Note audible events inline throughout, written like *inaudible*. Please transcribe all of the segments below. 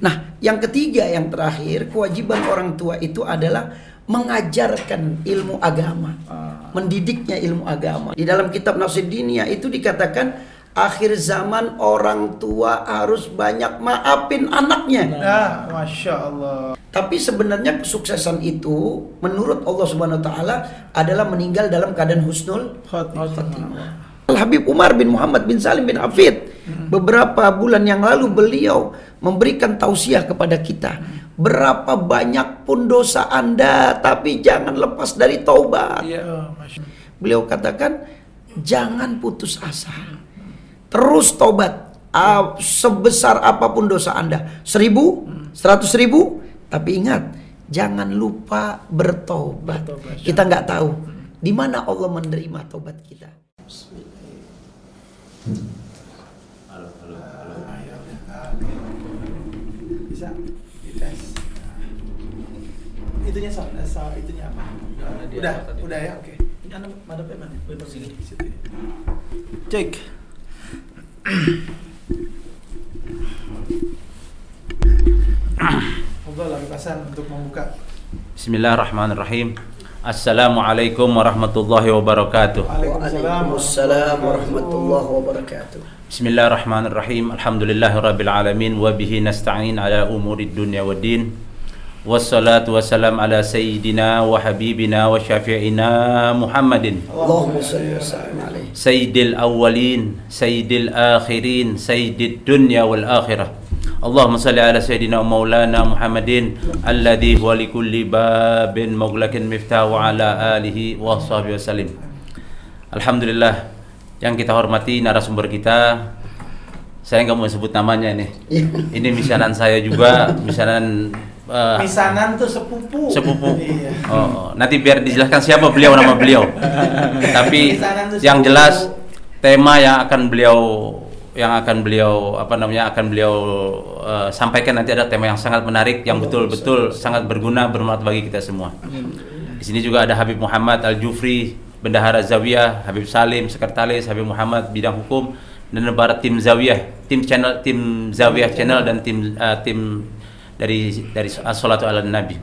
Nah, yang ketiga yang terakhir, kewajiban orang tua itu adalah mengajarkan ilmu agama, mendidiknya ilmu agama. Di dalam kitab Nasidinia itu dikatakan akhir zaman orang tua harus banyak maafin anaknya. Nah, masya Allah. Tapi sebenarnya kesuksesan itu menurut Allah Subhanahu wa taala adalah meninggal dalam keadaan husnul Khotimah. Al Habib Umar bin Muhammad bin Salim bin Hafid beberapa bulan yang lalu beliau memberikan tausiah kepada kita berapa banyak pun dosa Anda tapi jangan lepas dari taubat. Iya, Beliau katakan jangan putus asa. Terus tobat. Ah, sebesar apa pun dosa Anda. Seribu, seratus ribu. Tapi ingat, jangan lupa bertobat. Bertobat, Kita nggak tahu di mana Allah menerima tobat kita. Bisa dites. Itunya soal, soal itunya apa? Udah, udah ya, oke. Ini anda madepnya mana? Betul sini. Situ. Cek. Ngobrol lagi pasan untuk membuka. Bismillahirrahmanirrahim. Assalamualaikum warahmatullahi wabarakatuh. Waalaikumsalam warahmatullahi wabarakatuh. Bismillahirrahmanirrahim. Alhamdulillahirabbil alamin wa bihi nasta'in ala umurid dunya waddin. Wassalatu wassalam ala sayyidina wa habibina wa syafi'ina Muhammadin. Allahumma salli wa sallim alaihi. Sayyidil awwalin, sayyidil akhirin, sayyidid dunya wal akhirah. Allahumma salli ala sayyidina wa maulana Muhammadin alladhi huwa likulli babin mughlaqin miftah wa ala alihi wa sahbihi wasallim. Alhamdulillah yang kita hormati narasumber kita saya nggak mau sebut namanya nih. Ini *laughs* misanan saya juga, misanan eh, Misanan tuh sepupu. sepupu. Iya. Oh, nanti biar dijelaskan siapa beliau nama beliau. *laughs* Tapi yang jelas tema yang akan beliau yang akan beliau apa namanya akan beliau eh, sampaikan nanti ada tema yang sangat menarik yang betul-betul sangat berguna bermanfaat bagi kita semua. Di sini juga ada Habib Muhammad Al Jufri, Bendahara Zawiyah, Habib Salim, Sekretaris, Habib Muhammad bidang hukum dan lebaran tim Zawiyah, tim channel tim Zawiyah channel dan tim eh, tim dari dari salatu ala nabi.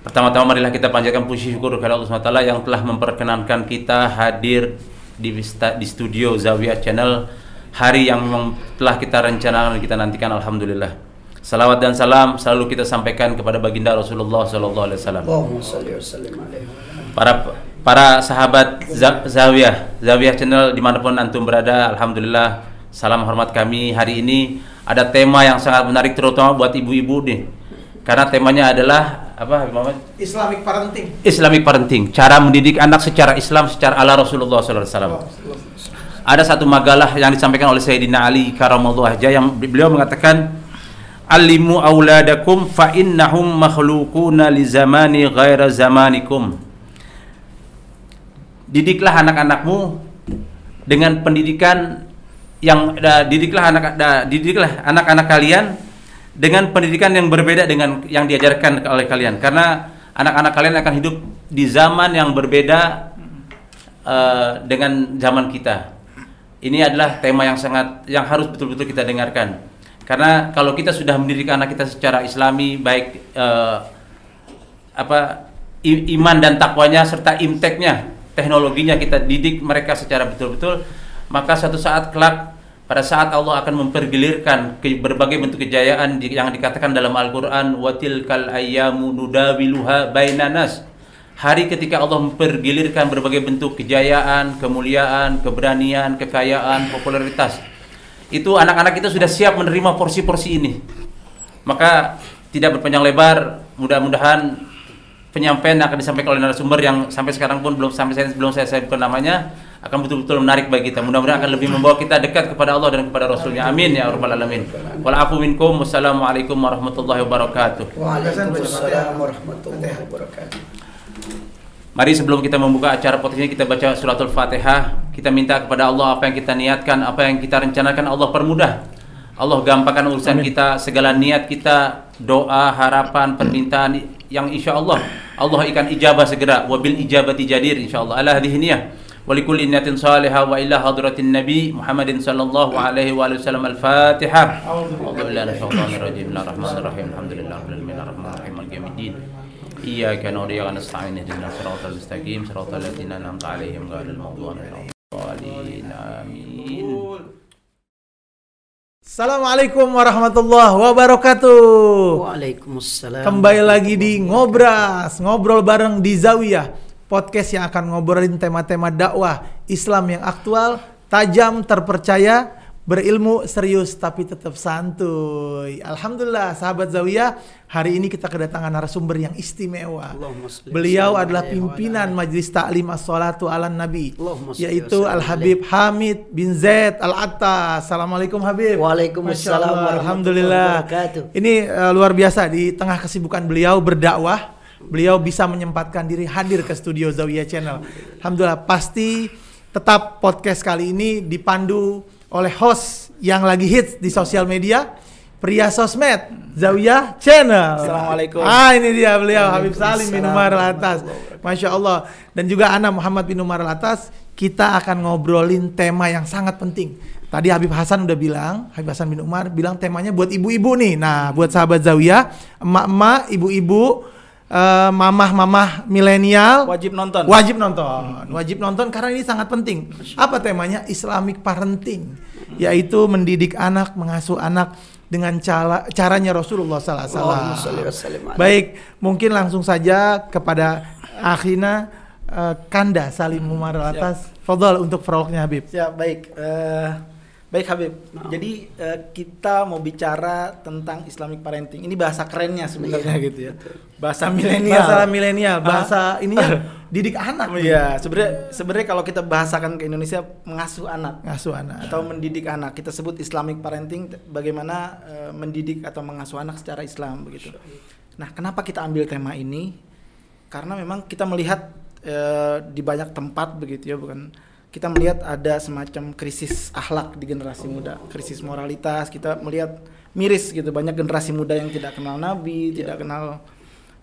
Pertama-tama marilah kita panjatkan puji syukur kepada Allah SWT yang telah memperkenankan kita hadir di di studio Zawiyah Channel hari yang memang telah kita rencanakan dan kita nantikan alhamdulillah. Salawat dan salam selalu kita sampaikan kepada baginda Rasulullah sallallahu alaihi wasallam. Para para sahabat Za- Zawiyah, Zawiyah Channel di mana pun antum berada, alhamdulillah salam hormat kami hari ini ada tema yang sangat menarik terutama buat ibu-ibu nih. Karena temanya adalah apa Muhammad? Islamic parenting. Islamic parenting, cara mendidik anak secara Islam secara ala Rasulullah SAW. Ada satu makalah yang disampaikan oleh Sayyidina Ali karamallahu wajah yang beliau mengatakan Alimu auladakum fa innahum makhluquna li zamani ghaira zamanikum. Didiklah anak-anakmu dengan pendidikan yang da, didiklah anak da, didiklah anak-anak kalian dengan pendidikan yang berbeda dengan yang diajarkan oleh kalian karena anak-anak kalian akan hidup di zaman yang berbeda eh, dengan zaman kita. Ini adalah tema yang sangat yang harus betul-betul kita dengarkan. Karena kalau kita sudah mendidik anak kita secara Islami baik eh, apa iman dan takwanya serta imteknya teknologinya kita didik mereka secara betul-betul maka suatu saat kelak pada saat Allah akan mempergilirkan berbagai bentuk kejayaan yang dikatakan dalam Al-Qur'an watil kal ayyamu nudawiluha bainanas hari ketika Allah mempergilirkan berbagai bentuk kejayaan, kemuliaan, keberanian, kekayaan, popularitas itu anak-anak kita sudah siap menerima porsi-porsi ini. Maka tidak berpanjang lebar mudah-mudahan penyampaian akan disampaikan oleh narasumber yang sampai sekarang pun belum sampai saya belum saya sebutkan namanya akan betul-betul menarik bagi kita mudah-mudahan akan lebih membawa kita dekat kepada Allah dan kepada Rasulnya amin ya rabbal alamin wal afu minkum wassalamualaikum warahmatullahi wabarakatuh Waalaikumsalam warahmatullahi wabarakatuh. Mari sebelum kita membuka acara podcast ini kita baca suratul Fatihah. Kita minta kepada Allah apa yang kita niatkan, apa yang kita rencanakan Allah permudah. Allah gampangkan urusan kita, segala niat kita, doa, harapan, permintaan yang insya Allah Allah akan ijabah segera. Wabil ijabati jadir insya Allah. Ala hadhihi niyah. ولكل نية صالحة وإلى حضرة النبي محمد صلى الله عليه وآله وسلم الفاتحة أعوذ بالله من الشيطان الرجيم بسم الله الرحمن الرحيم الحمد لله رب العالمين الرحمن الرحيم مالك يوم الدين إياك نعبد وإياك نستعين اهدنا الصراط المستقيم صراط الذين أنعمت عليهم غير المغضوب عليهم الضالين آمين Assalamualaikum warahmatullahi wabarakatuh. Waalaikumsalam. Kembali lagi di Ngobras, ngobrol bareng di Zawiyah, podcast yang akan ngobrolin tema-tema dakwah Islam yang aktual, tajam, terpercaya, berilmu, serius tapi tetap santuy. Alhamdulillah sahabat Zawiyah, hari ini kita kedatangan narasumber yang istimewa. Beliau adalah pimpinan Majelis Taklim As-Salatu ala Nabi, yaitu Al-Habib Hamid bin Zaid Al-Atta. Assalamualaikum Habib. Waalaikumsalam Alhamdulillah. Ini uh, luar biasa di tengah kesibukan beliau berdakwah, beliau bisa menyempatkan diri hadir ke studio Zawiyah Channel. Alhamdulillah pasti tetap podcast kali ini dipandu oleh host yang lagi hits di sosial media pria sosmed Zawiyah Channel. Assalamualaikum. Ah ini dia beliau Habib Salim bin Umar Latas. Masya Allah. Dan juga Ana Muhammad bin Umar Latas. Kita akan ngobrolin tema yang sangat penting. Tadi Habib Hasan udah bilang, Habib Hasan bin Umar bilang temanya buat ibu-ibu nih. Nah, buat sahabat Zawiyah, emak-emak, ibu-ibu, uh, mamah-mamah milenial wajib nonton. Wajib nonton. Wajib nonton karena ini sangat penting. Apa temanya? Islamic parenting, yaitu mendidik anak, mengasuh anak dengan cara caranya Rasulullah wasallam. Baik, mungkin langsung saja kepada akhina uh, Kanda Salim Umar atas Fadol untuk prolognya Habib. Ya, baik. Uh, baik Habib. Nah. Jadi uh, kita mau bicara tentang Islamic parenting. Ini bahasa kerennya sebenarnya iya, gitu ya. Bahasa milenial. Bahasa milenial, bahasa ini *laughs* didik anak. Iya, sebenarnya sebenarnya kalau kita bahasakan ke Indonesia mengasuh anak, ngasuh anak atau mendidik anak. Kita sebut Islamic parenting bagaimana uh, mendidik atau mengasuh anak secara Islam begitu. Nah, kenapa kita ambil tema ini? Karena memang kita melihat uh, di banyak tempat begitu ya, bukan kita melihat ada semacam krisis akhlak di generasi muda, krisis moralitas. Kita melihat miris gitu, banyak generasi muda yang tidak kenal Nabi, yeah. tidak kenal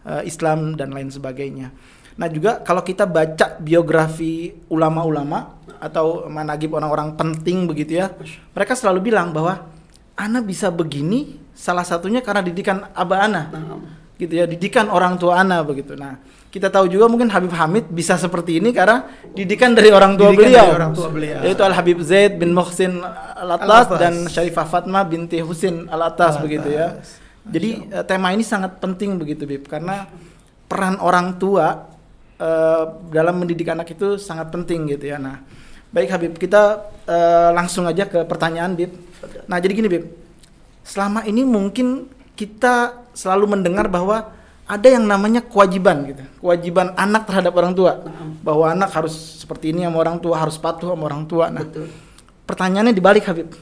uh, Islam dan lain sebagainya. Nah juga kalau kita baca biografi ulama-ulama atau managib orang-orang penting begitu ya, mereka selalu bilang bahwa Ana bisa begini salah satunya karena didikan Aba Ana, nah. gitu ya, didikan orang tua Ana begitu. Nah kita tahu juga mungkin Habib Hamid bisa seperti ini karena didikan dari orang tua didikan beliau. orang tua beliau. Yaitu Al Habib Zaid bin Muhsin Al Atas dan Syarifah Fatma binti Husin Al Atas begitu ya. Jadi uh, tema ini sangat penting begitu Bib karena peran orang tua uh, dalam mendidik anak itu sangat penting gitu ya. Nah, baik Habib, kita uh, langsung aja ke pertanyaan Bib. Nah, jadi gini Bib. Selama ini mungkin kita selalu mendengar bahwa ada yang namanya kewajiban gitu. Kewajiban anak terhadap orang tua. Bahwa anak harus seperti ini sama orang tua harus patuh sama orang tua. Nah Betul. pertanyaannya dibalik Habib.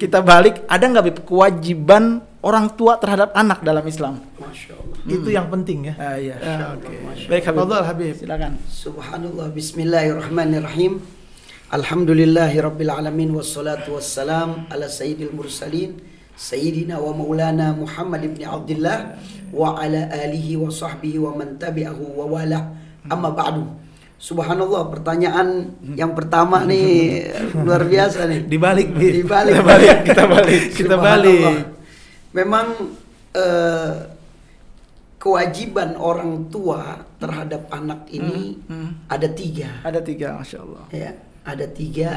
Kita balik ada nggak Habib kewajiban orang tua terhadap anak dalam Islam? Masya Allah. Hmm. itu yang penting ya. Ah, iya. ya, okay. baik Habib. Fadol, Habib. Silakan. Subhanallah Bismillahirrahmanirrahim. Alhamdulillahirabbil alamin wassalatu wassalam ala sayyidil mursalin sayyidina wa maulana Muhammad ibn Abdullah wa ala alihi wa sahbihi wa man tabi'ahu wa wala amma ba'du. Subhanallah pertanyaan yang pertama nih *laughs* luar biasa nih. Dibalik dibalik. Kita balik kita balik kita balik. Memang uh, kewajiban orang tua terhadap anak ini hmm, hmm. ada tiga. Ada tiga masya Allah. Ya ada tiga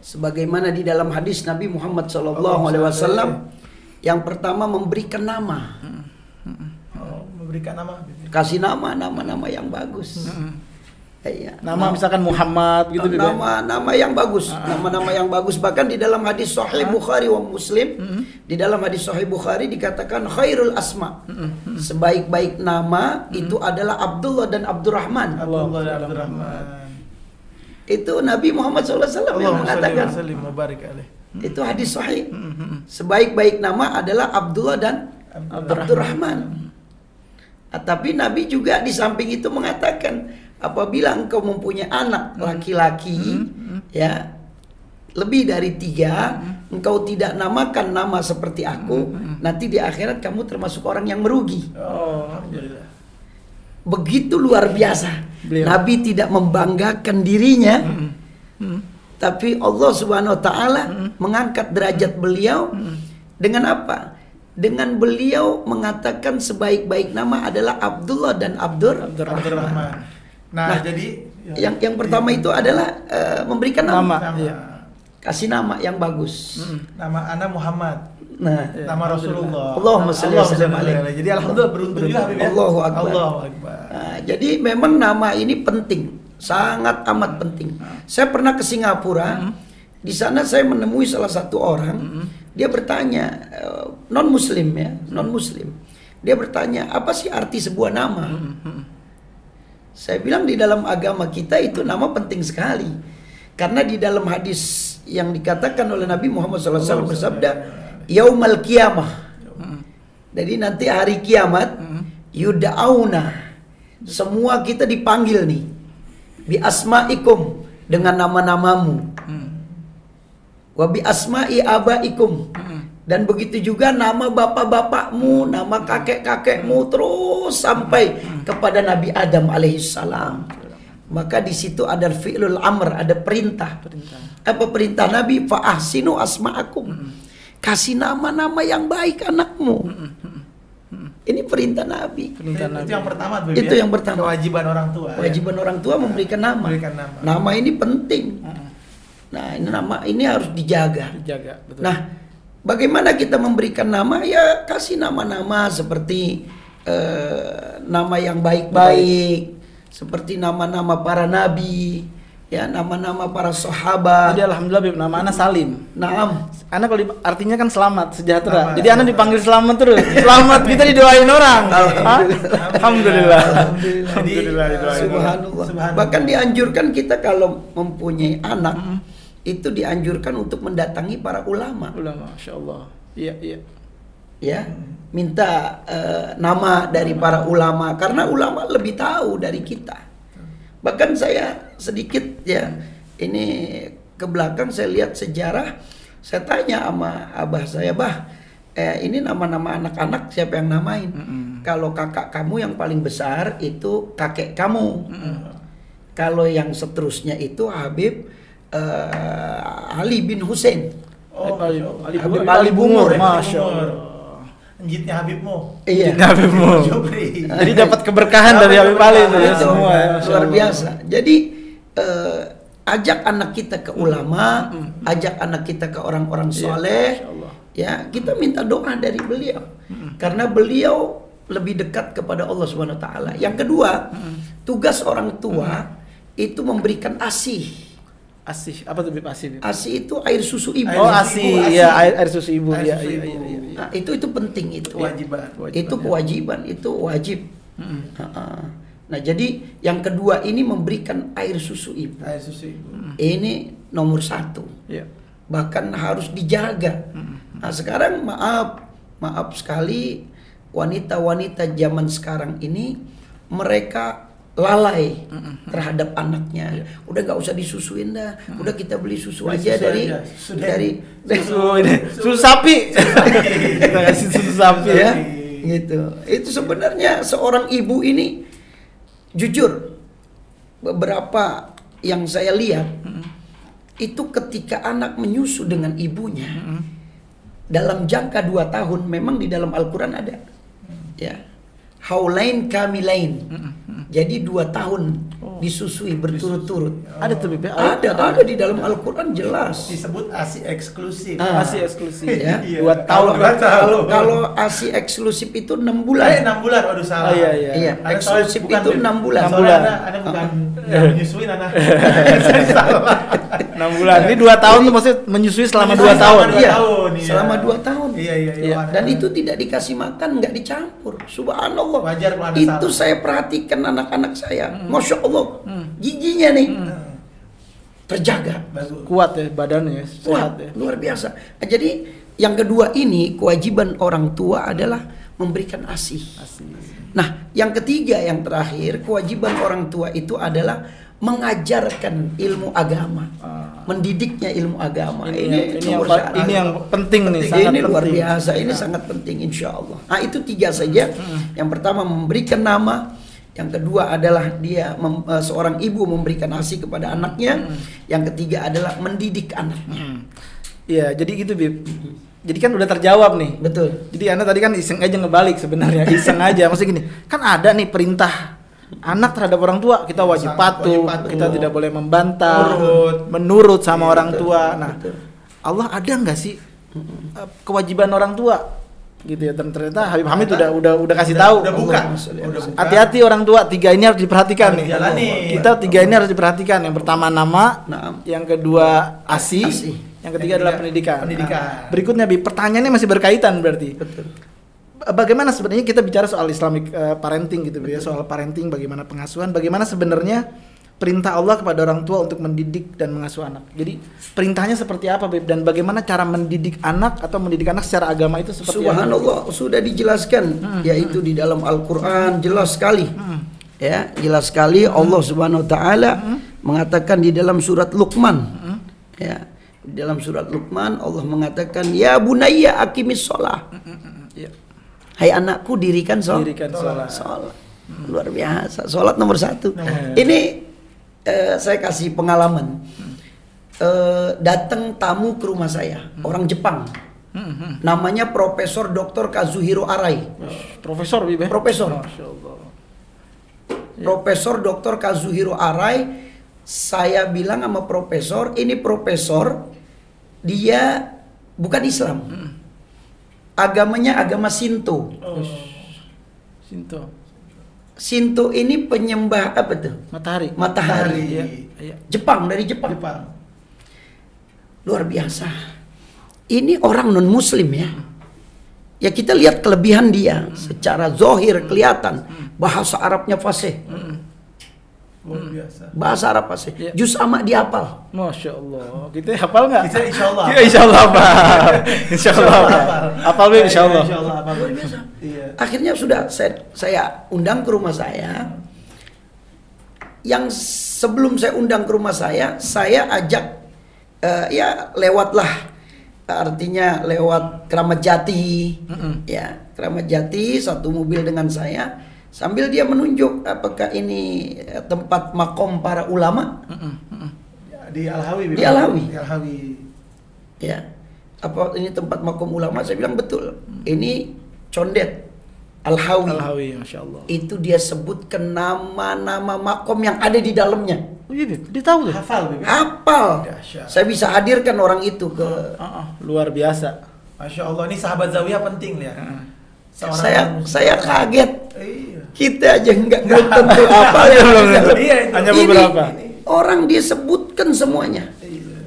sebagaimana di dalam hadis Nabi Muhammad SAW yang pertama memberikan nama hmm memberikan nama kasih nama nama-nama yang bagus hmm. Iya. Nama, misalkan Muhammad gitu gitu. Nama nama yang bagus, ah. nama-nama yang bagus bahkan di dalam hadis Sahih ah. Bukhari wa Muslim, mm-hmm. di dalam hadis Sahih Bukhari dikatakan khairul asma. Mm-hmm. Sebaik-baik nama mm-hmm. itu adalah Abdullah dan Abdurrahman. Abdullah dan Abdurrahman. Itu Nabi Muhammad SAW yang mengatakan. Itu hadis Sahih. Mm-hmm. Sebaik-baik nama adalah Abdullah dan Abdurrahman. Abdurrahman. Ah, tapi Nabi juga di samping itu mengatakan apabila engkau mempunyai anak hmm. laki-laki hmm. Hmm. ya lebih dari tiga hmm. engkau tidak namakan nama seperti aku hmm. nanti di akhirat kamu termasuk orang yang merugi. Oh, begitu luar biasa Beliau. Nabi tidak membanggakan dirinya, tapi Allah Subhanahu Wa Taala mengangkat derajat beliau dengan apa? Dengan beliau mengatakan sebaik-baik nama adalah Abdullah dan Abdur. Abdurrahman. Nah, Nah, jadi Yang yang pertama itu adalah eh, memberikan nama. Nama. nama, Iya. kasih nama yang bagus. nama Ana Muhammad. Nah, Nama Rasulullah. Allahumma sallim Allahumma alaihi. Jadi alhamdulillah beruntung juga Habib ya. Allahu Akbar. Allahu Akbar. Nah, jadi memang nama ini penting, sangat amat penting. Saya pernah ke Singapura, di sana saya menemui salah satu orang, dia bertanya non Muslim ya, non Muslim. Dia bertanya apa sih arti sebuah nama? Saya bilang di dalam agama kita itu nama penting sekali, karena di dalam hadis yang dikatakan oleh Nabi Muhammad SAW bersabda, Yaumal Qiyamah. Jadi nanti hari kiamat yudauna semua kita dipanggil nih bi asmaikum dengan nama-namamu. Wa bi asma'i abaikum. Dan begitu juga nama bapak-bapakmu, nama kakek-kakekmu terus sampai kepada Nabi Adam alaihissalam. Maka di situ ada fi'lul amr, ada perintah. Apa perintah Nabi? Fa ahsinu asma'akum. Kasih nama-nama yang baik anakmu. Ini perintah Nabi. Perintah Itu Nabi. yang pertama tuh. Itu ya. yang pertama. Kewajiban orang tua. ya. Kewajiban orang tua memberikan nama. Memberikan nama. Nama ini penting. Nah, ini nama ini harus dijaga. Dijaga, betul. Nah, bagaimana kita memberikan nama? Ya kasih nama-nama seperti eh, nama yang baik-baik, seperti nama-nama para nabi, ya nama-nama para sahabat. Jadi alhamdulillah Bib, nama Ana Salim. Naam. Ana kalau artinya kan selamat, sejahtera. Selamat. Jadi Ana dipanggil selamat terus. *laughs* Selamat kita didoain orang. Alhamdulillah. Alhamdulillah. Alhamdulillah didoain orang. Subhanallah. Subhanallah. Bahkan dianjurkan kita kalau mempunyai anak itu dianjurkan untuk mendatangi para ulama. Ulama, Masya Allah. Iya, iya. ya minta eh, nama dari para ulama karena ulama lebih tahu dari kita bahkan saya sedikit ya ini ke belakang saya lihat sejarah saya tanya sama abah saya bah eh, ini nama-nama anak-anak siapa yang namain? Kalau kakak kamu yang paling besar itu kakek kamu. Kalau yang seterusnya itu Habib eh, Ali bin Hussein. Oh, Ali, Ali, Habib Ali, Ali Bungur. Masya Bungur. Allah. Njitnya Habibmu. iya Habibmu. Jubri. Jadi dapat keberkahan dari Habib Ali itu ya semua ya. Luar biasa. Jadi eh, ajak anak kita ke ulama, ajak anak kita ke orang-orang Iya, soleh. Ya, kita minta doa dari beliau. Karena beliau lebih dekat kepada Allah Subhanahu wa taala. Yang kedua, tugas orang tua itu memberikan ASI. Asih, apa tuh Bib Asih? Bib? ASI itu air susu ibu. Air Oh, ibu, iya ASI. air, air susu ibu. Air Iya, susu iya, ibu. iya, iya. Nah, itu itu penting itu. Kewajiban. itu kewajiban itu wajib Ha-ha. nah jadi yang kedua ini memberikan air susu ibu Air susu ibu. ini nomor satu Iya. bahkan harus dijaga nah sekarang maaf maaf sekali wanita-wanita zaman sekarang ini mereka lalai terhadap anaknya. Udah nggak usah disusuin dah. Udah kita beli susu Beli aja susu dari aja. Susu dari Susu ini, susu sapi. Kita kasih susu sapi. Ya ya. gitu. Itu sebenarnya seorang ibu ini jujur beberapa yang saya lihat itu ketika anak menyusu dengan ibunya dalam jangka dua tahun memang di dalam Al-Quran ada. Ya haulain kamilain jadi dua tahun disusui berturut-turut Ada tuh Bib. ya? ada ada di dalam Al-Quran jelas Disebut ASI eksklusif. Ah. Masih eksklusif. Ya. *laughs* Iya. Dua tahun. Kalau kalau asi eksklusif itu enam Eh, bulan 6 bulan. Waduh salah. Oh, iya, iya. Iya, Ada eksklusif bukan, itu enam bulan. Soalnya bulan. Ada, ada bukan yang menyusuin anak. *laughs* Saya salah. *laughs* 6 bulan. Ini 2 tahun tuh maksudnya menyusui selama 2 Menyusui tahun. Dua Iya, tahun, iya. selama dua tahun. Iya, iya, iya. Iya. Dan itu tidak dikasih makan, nggak dicampur. Subhanallah. Wajar itu saya perhatikan anak-anak saya. Masya Allah, giginya nih terjaga. Bagus. Kuat ya badannya ya, sehat Wah, ya. luar biasa. Jadi yang kedua ini kewajiban orang tua adalah memberikan asih. Nah, yang ketiga yang terakhir kewajiban orang tua itu adalah mengajarkan ilmu agama, mendidiknya ilmu agama. Ah. Ini, Ini, yang, ini, yang, ini yang penting nih, Penting. sangat ini luar penting. biasa, ini sangat penting insya Allah. Nah itu tiga saja. Yang pertama memberikan nama, Yang kedua adalah dia mem- eh, seorang ibu memberikan ASI kepada anaknya. Yang ketiga adalah mendidik anaknya. Hmm. Iya, jadi gitu Bib. Jadi kan udah terjawab nih. Betul. Jadi anda tadi kan iseng aja ngebalik sebenarnya, iseng aja. Maksudnya gini, kan ada nih perintah anak terhadap orang tua kita wajib Sangat patuh, wajib patuh. kita tidak boleh membantah, Nurut. menurut sama Iya, orang betul, tua. Nah, betul. Allah ada nggak sih eh, kewajiban orang tua? Gitu ya. Dan ternyata Habib Hamid udah udah udah kasih Udah- tahu. Udah buka. Hati-hati orang tua, tiga ini harus diperhatikan Harus nih. jalani. Kita tiga ini harus diperhatikan. Yang pertama nama, Naam. yang kedua asi, Asi. yang ketiga Yang adalah pendidikan. pendidikan. Nah, berikutnya bi, pertanyaannya masih berkaitan berarti. Betul. Bagaimana sebenarnya kita bicara soal Islamic eh, parenting gitu ya, soal parenting, bagaimana pengasuhan, bagaimana sebenarnya perintah Allah kepada orang tua untuk mendidik dan mengasuh anak. Jadi perintahnya seperti apa, Beb? Dan bagaimana cara mendidik anak atau mendidik anak secara agama itu seperti apa? Subhanallah sudah dijelaskan yaitu di dalam Al-Qur'an jelas sekali. Ya, jelas sekali Allah Subhanahu wa taala mengatakan di dalam surat Luqman. Ya, di dalam surat Luqman Allah mengatakan ya bunayya aqimis shalah. Ya. Hai anakku dirikan sholat. Dirikan sholat. Sholat. Luar biasa. Sholat nomor satu. Nomor. Ini eh, saya kasih pengalaman. Eh, datang tamu ke rumah saya, orang Jepang. Hmm, hmm. Namanya Profesor Dr. Kazuhiro Arai. Profesor, Bib. ya? Profesor. Allah. Profesor Dr. Kazuhiro Arai. Saya bilang sama profesor, ini profesor dia bukan Islam. Agamanya agama Sinto. Oh. Sinto. Sinto ini penyembah apa tuh? Matahari. Matahari. Iya. Iya. Jepang dari Jepang. Jepang. Luar biasa. Ini orang non muslim ya. Ya kita lihat kelebihan dia secara zohir kelihatan bahasa Arabnya fasih. Luar biasa. Bahasa Arab fasih. Iya. Juz ama dihafal. Masya Allah. Kita hafal nggak? Kita insya Allah Kita insya Allah hafal. Insya Allah hafal. Hafal Bib, insya Allah. Insya Allah hafal. Luar biasa. Iya. Akhirnya sudah saya, saya undang ke rumah saya. Yang sebelum saya undang ke rumah saya, saya ajak eh, ya lewatlah artinya lewat Keramat Jati, ya Keramat Jati satu mobil dengan saya sambil dia menunjuk apakah ini eh, tempat makom para ulama, Di Al-Hawi. Di Al-Hawi. Di Al-Hawi. ya apa ini tempat makom ulama? Saya bilang betul, ini Condet Al-Hawi. Al-Hawi, Masya Allah. itu dia sebutkan nama-nama makom yang ada di dalamnya. Oh iya, Bib. Dia tahu tuh. Hafal. Bib. Hafal. Saya bisa hadirkan orang itu ke Ah, ah, luar biasa. Masya Allah. Ini sahabat Zawiyah penting ya. Seorang saya saya kaget. Iya. Kita aja nggak belum tentu apa ya. Belum tentu. Iya. Hanya Ini beberapa. Orang dia sebutkan semuanya. Iya.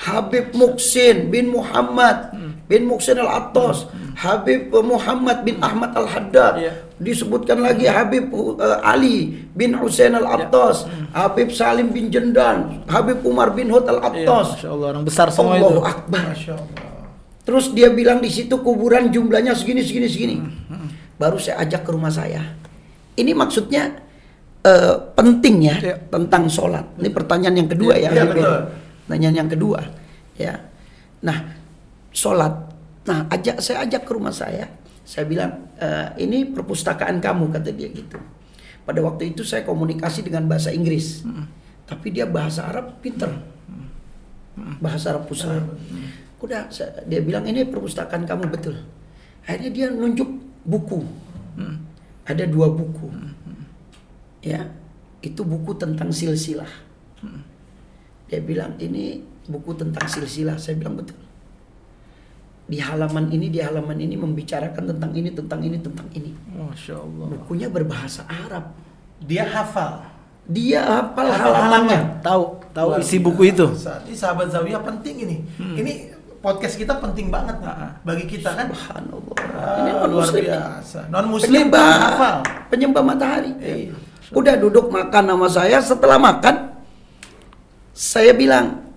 Habib Muksin bin Muhammad bin Muksin Al-Attas, Habib Muhammad bin Ahmad Al-Haddad. Iya. Disebutkan lagi Habib uh, Ali bin Husain Al-Attas, Habib Salim bin Jendan, Habib Umar bin Hud Iya, Al-Attas. Masya Allah, orang besar semua itu. Akbar. Masya Allah. Terus dia bilang di situ kuburan jumlahnya segini segini segini. Baru saya ajak ke rumah saya. Ini maksudnya eh, penting ya Iya. tentang sholat. Ini pertanyaan yang kedua ya. Iya, ya. betul. Pertanyaan yang kedua ya. Nah sholat. Nah ajak saya ajak ke rumah saya. Saya bilang "Eh, ini perpustakaan kamu kata dia gitu. Pada waktu itu saya komunikasi dengan bahasa Inggris. Tapi dia bahasa Arab pinter. Bahasa Arab pusat. Udah saya- dia bilang ini perpustakaan kamu betul. Akhirnya dia nunjuk buku. Ada dua buku. Ya, itu buku tentang silsilah. Dia bilang ini buku tentang silsilah. Saya bilang betul. Di halaman ini, di halaman ini membicarakan tentang ini, tentang ini, tentang ini. Masya Allah. Bukunya berbahasa Arab. Dia hafal. Dia hafal halamannya. Tahu, tahu Luar isi buku itu. Ini sahabat Zawiyah penting ini. Ini podcast kita penting banget nih bagi kita kan. Subhanallah. Ah, ini non luar biasa. Non muslim penyembah hafal. penyembah matahari. Iya. Udah duduk makan sama saya. Setelah makan, saya bilang,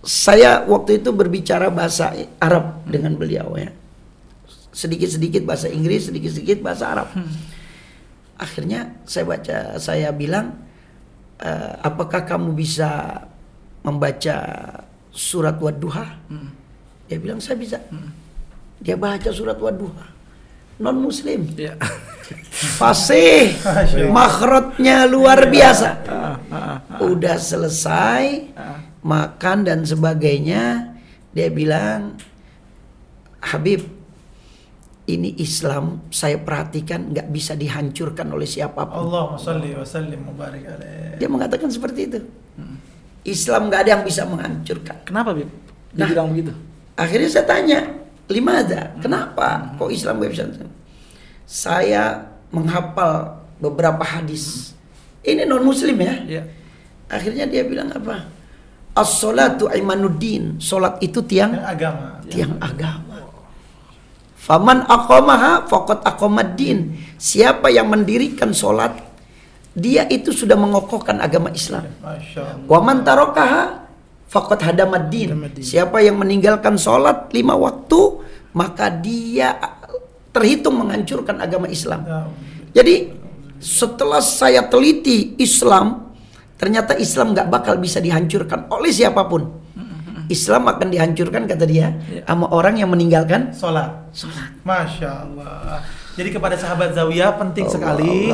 saya waktu itu berbicara bahasa Arab dengan beliau ya. Sedikit-sedikit bahasa Inggris, sedikit-sedikit bahasa Arab. Akhirnya saya baca, saya bilang, "Eh, apakah kamu bisa membaca surat Wadduha? Dia bilang saya bisa. Dia baca surat Wadduha. Non Muslim. *laughs* Iya. fasih, makhrotnya luar biasa. Udah selesai, makan dan sebagainya, dia bilang, Habib, ini Islam saya perhatikan nggak bisa dihancurkan oleh siapa pun. Allahumma salli wa sallim wa barik alaih. Dia mengatakan seperti itu. Islam nggak ada yang bisa menghancurkan. Kenapa, Bib? Nah. Dibilang begitu. Akhirnya saya tanya, limada? Kenapa? Kok Islam gak bisa? Saya menghafal beberapa hadis. Ini non Muslim ya. Iya. Akhirnya dia bilang apa? As-salatu imanuddin. Salat itu tiang Yang agama. tiang agama. Faman aqamaha faqad aqamaddin. Siapa yang mendirikan salat, dia itu sudah mengokohkan agama Islam. Allah. Wa man tarakaha faqad hadamaddin. Siapa yang meninggalkan sholat lima waktu, maka dia terhitung menghancurkan agama Islam. Ya. Jadi setelah saya teliti Islam, ternyata Islam nggak bakal bisa dihancurkan oleh siapa pun. Islam akan dihancurkan kata dia sama orang yang meninggalkan Sholat. Masya Allah. Jadi kepada sahabat Zawiyah penting sekali.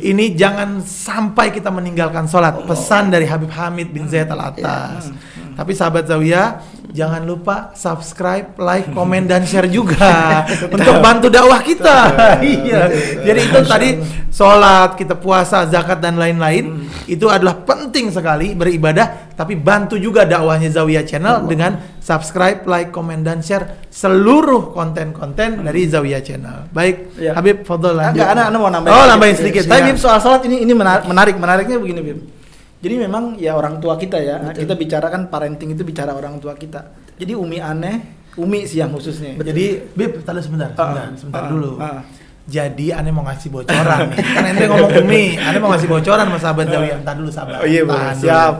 Ini jangan sampai kita meninggalkan sholat. Pesan dari Habib Hamid bin Zaid Al Atas. Tapi sahabat Zawiyah jangan lupa subscribe, like, komen dan share juga *laughs* untuk bantu dakwah kita. *laughs* iya. Jadi itu tadi sholat, kita puasa, zakat dan lain-lain itu adalah penting sekali beribadah. Tapi bantu juga dakwahnya Zawiyah Channel dengan subscribe, like, komen dan share seluruh konten-konten dari Zawiyah Channel. Baik, Iya. Habib, fadol lanjut. Enggak, anak, anak mau nambahin. Oh, nambahin sedikit. Tapi ya. Bib soal sholat ini ini menarik, menarik menariknya begini Bib. Jadi memang ya orang tua kita ya, kita bicarakan parenting itu bicara orang tua kita. Jadi Umi aneh, Umi sih yang khususnya. Jadi, Bib, tadi sebentar, sebentar, Ah, sebentar ah, dulu. ah. Jadi, aneh mau ngasih bocoran nih. Kan ente ngomong Umi, aneh mau ngasih bocoran sama sahabat Zawiyah. Entar dulu sabar. Oh iya, dulu. Siap.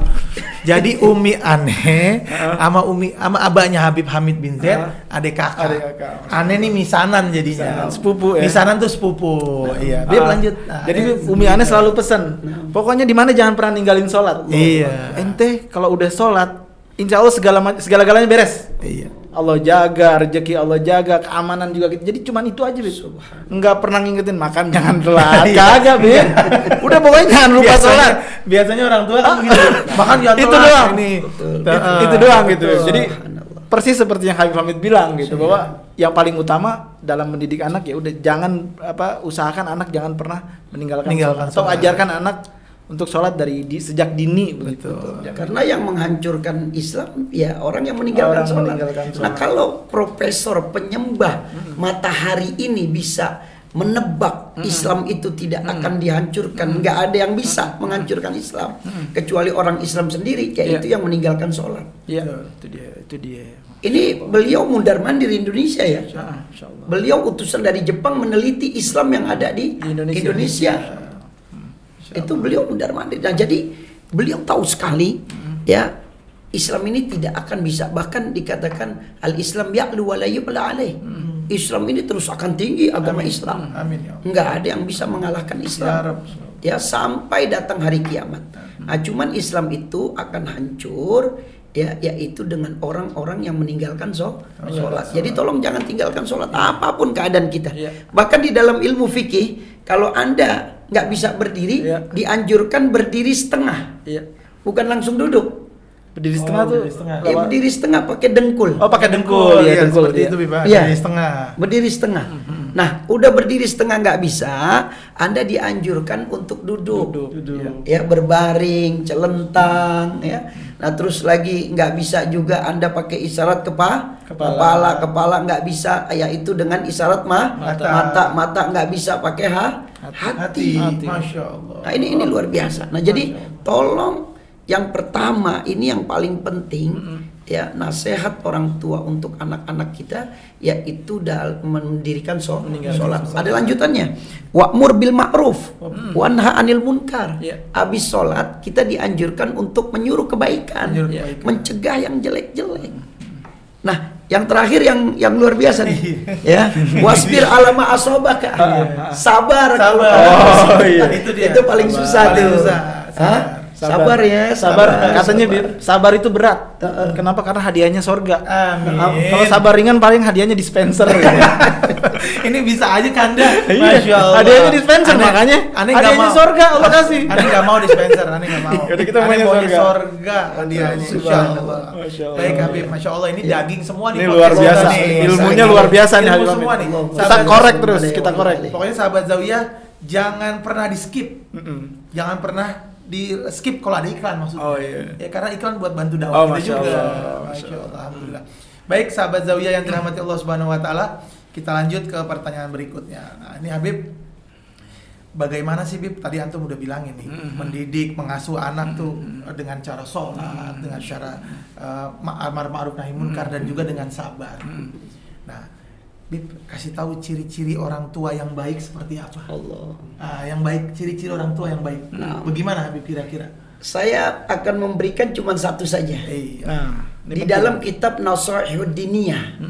Jadi Umi aneh sama Umi sama abahnya Habib Hamid bin Zaid, adik kakak. Adik kakak. Aneh nih misanan jadinya. Misanan, sepupu ya. Misanan tuh sepupu. Iya. Bib Ah, lanjut. Ah, Jadi. Umi Aneh selalu pesan, pokoknya di mana jangan pernah ninggalin sholat. Iya. Ente kalau udah sholat, insya Allah segala segala galanya beres. Iya. Allah jaga, rezeki Allah jaga, keamanan juga gitu. Jadi cuman itu aja, Bib. Enggak pernah ngingetin makan jangan *laughs* telat. Iya. Kagak, Bib. Udah pokoknya jangan lupa Biasanya- sholat. Biasanya orang tua kan begitu. Makan jangan itu telat doang. Ini. Itu, itu doang gitu. Jadi persis seperti yang Habib Hamid bilang gitu bahwa yang paling utama dalam mendidik anak ya udah jangan apa usahakan anak jangan pernah meninggalkan, Meninggalkan sholat. atau ajarkan anak untuk sholat dari di, sejak dini begitu. Karena yang menghancurkan Islam ya orang yang meninggalkan Orang sholat. meninggalkan Nah sholat. kalau profesor penyembah matahari ini bisa menebak Islam itu tidak akan dihancurkan, nggak ada yang bisa menghancurkan Islam kecuali orang Islam sendiri, yaitu yang meninggalkan sholat. Iya, itu dia, itu dia. Ini beliau mundar mandir Indonesia ya. Ah, Insya Allah. Beliau utusan dari Jepang meneliti Islam yang ada di, Di Indonesia. Indonesia. Itu beliau mundar mandir. Nah, jadi beliau tahu sekali ya Islam ini tidak akan bisa bahkan dikatakan al Islam ya'lu wa la alaih. Islam ini terus akan tinggi agama Islam. Amin ya. Enggak ada yang bisa mengalahkan Ya Islam. Ya sampai datang hari kiamat. Nah, cuman Islam itu akan hancur ya yaitu dengan orang-orang yang meninggalkan so- sholat. Jadi tolong jangan tinggalkan sholat apa pun keadaan kita. Iya. Bahkan di dalam ilmu fikih kalau anda nggak bisa berdiri, Iya. dianjurkan berdiri setengah, Iya. bukan langsung duduk. Berdiri Oh, setengah tuh. berdiri setengah. Ya, berdiri setengah pakai dengkul. Oh, pakai dengkul, iya, ya, dengkul. seperti iya. itu. Iya. Jadi setengah. Berdiri setengah. Nah, udah berdiri setengah nggak bisa, anda dianjurkan untuk duduk. Duduk. Duduk. ya berbaring, celentang, ya. Nah terus lagi nggak bisa juga anda pakai isyarat kepa, Kepala. kepala, kepala nggak bisa, yaitu dengan isyarat mah, Mata. mata, mata nggak bisa pakai ha, Hati. hati. Masya Allah. Nah ini ini luar biasa. Nah jadi tolong yang pertama ini yang paling penting ya nasihat orang tua untuk anak-anak kita yaitu dalam mendirikan so- sholat. Ada lanjutannya. Wa'mur bil ma'ruf wanha anil munkar. Iya. Habis sholat kita dianjurkan untuk menyuruh kebaikan, Menyuruh kebaikan. mencegah yang jelek-jelek. Nah, yang terakhir yang yang luar biasa nih, ya wasbir alama asobaka, sabar. kalau- Sabar. Oh, iya. Itu dia. Itu paling susah Paling tuh. susah. Hah? Sabar. Sabar ya, Sabar. sabar. Katanya Sabar. Bib, sabar itu berat. Heeh. Kenapa? Karena hadiahnya sorga. Amin. Kalau sabar ringan paling hadiahnya dispenser. gitu. *laughs* *laughs* Ini bisa aja kanda. Iya, Masya Allah. hadiahnya dispenser, Aneh- makanya aneh nggak hadiahnya mau. sorga, Allah kasih. Aneh nggak mau dispenser, aneh nggak mau. Yaudah, kita Aneh maunya sorga. sorga hadiahnya. Masya. Allah. Masya Allah. Baik Habib, Masya Allah ini daging semua nih. Ini luar biasa. nih. Ilmunya luar biasa nih Ilmu Habib semua nih. Kita korek terus, kita korek. Pokoknya sahabat Zawiyah jangan pernah di skip. Jangan pernah di skip kalau ada iklan maksudnya. Oh, iya. Ya karena iklan buat bantu dakwah Oh, kita Masya juga. Allah, Masya Allah. Alhamdulillah. Baik sahabat Zawiyah yang dirahmati Allah Subhanahu wa taala, kita lanjut ke pertanyaan berikutnya. Nah, ini Habib Bagaimana sih Bib? Tadi antum udah bilang ini, mendidik, mengasuh anak tuh dengan cara sholat, dengan cara uh, ma'ruf nahi munkar dan juga dengan sabar. Nah, Bib kasih tahu ciri-ciri orang tua yang baik seperti apa? Allah. Ah, yang baik, ciri-ciri orang tua yang baik. Nah. Bagaimana Habib kira-kira? Saya akan memberikan cuma satu saja. Iya. Nah, Di dalam kitab Nasihud Diniyah.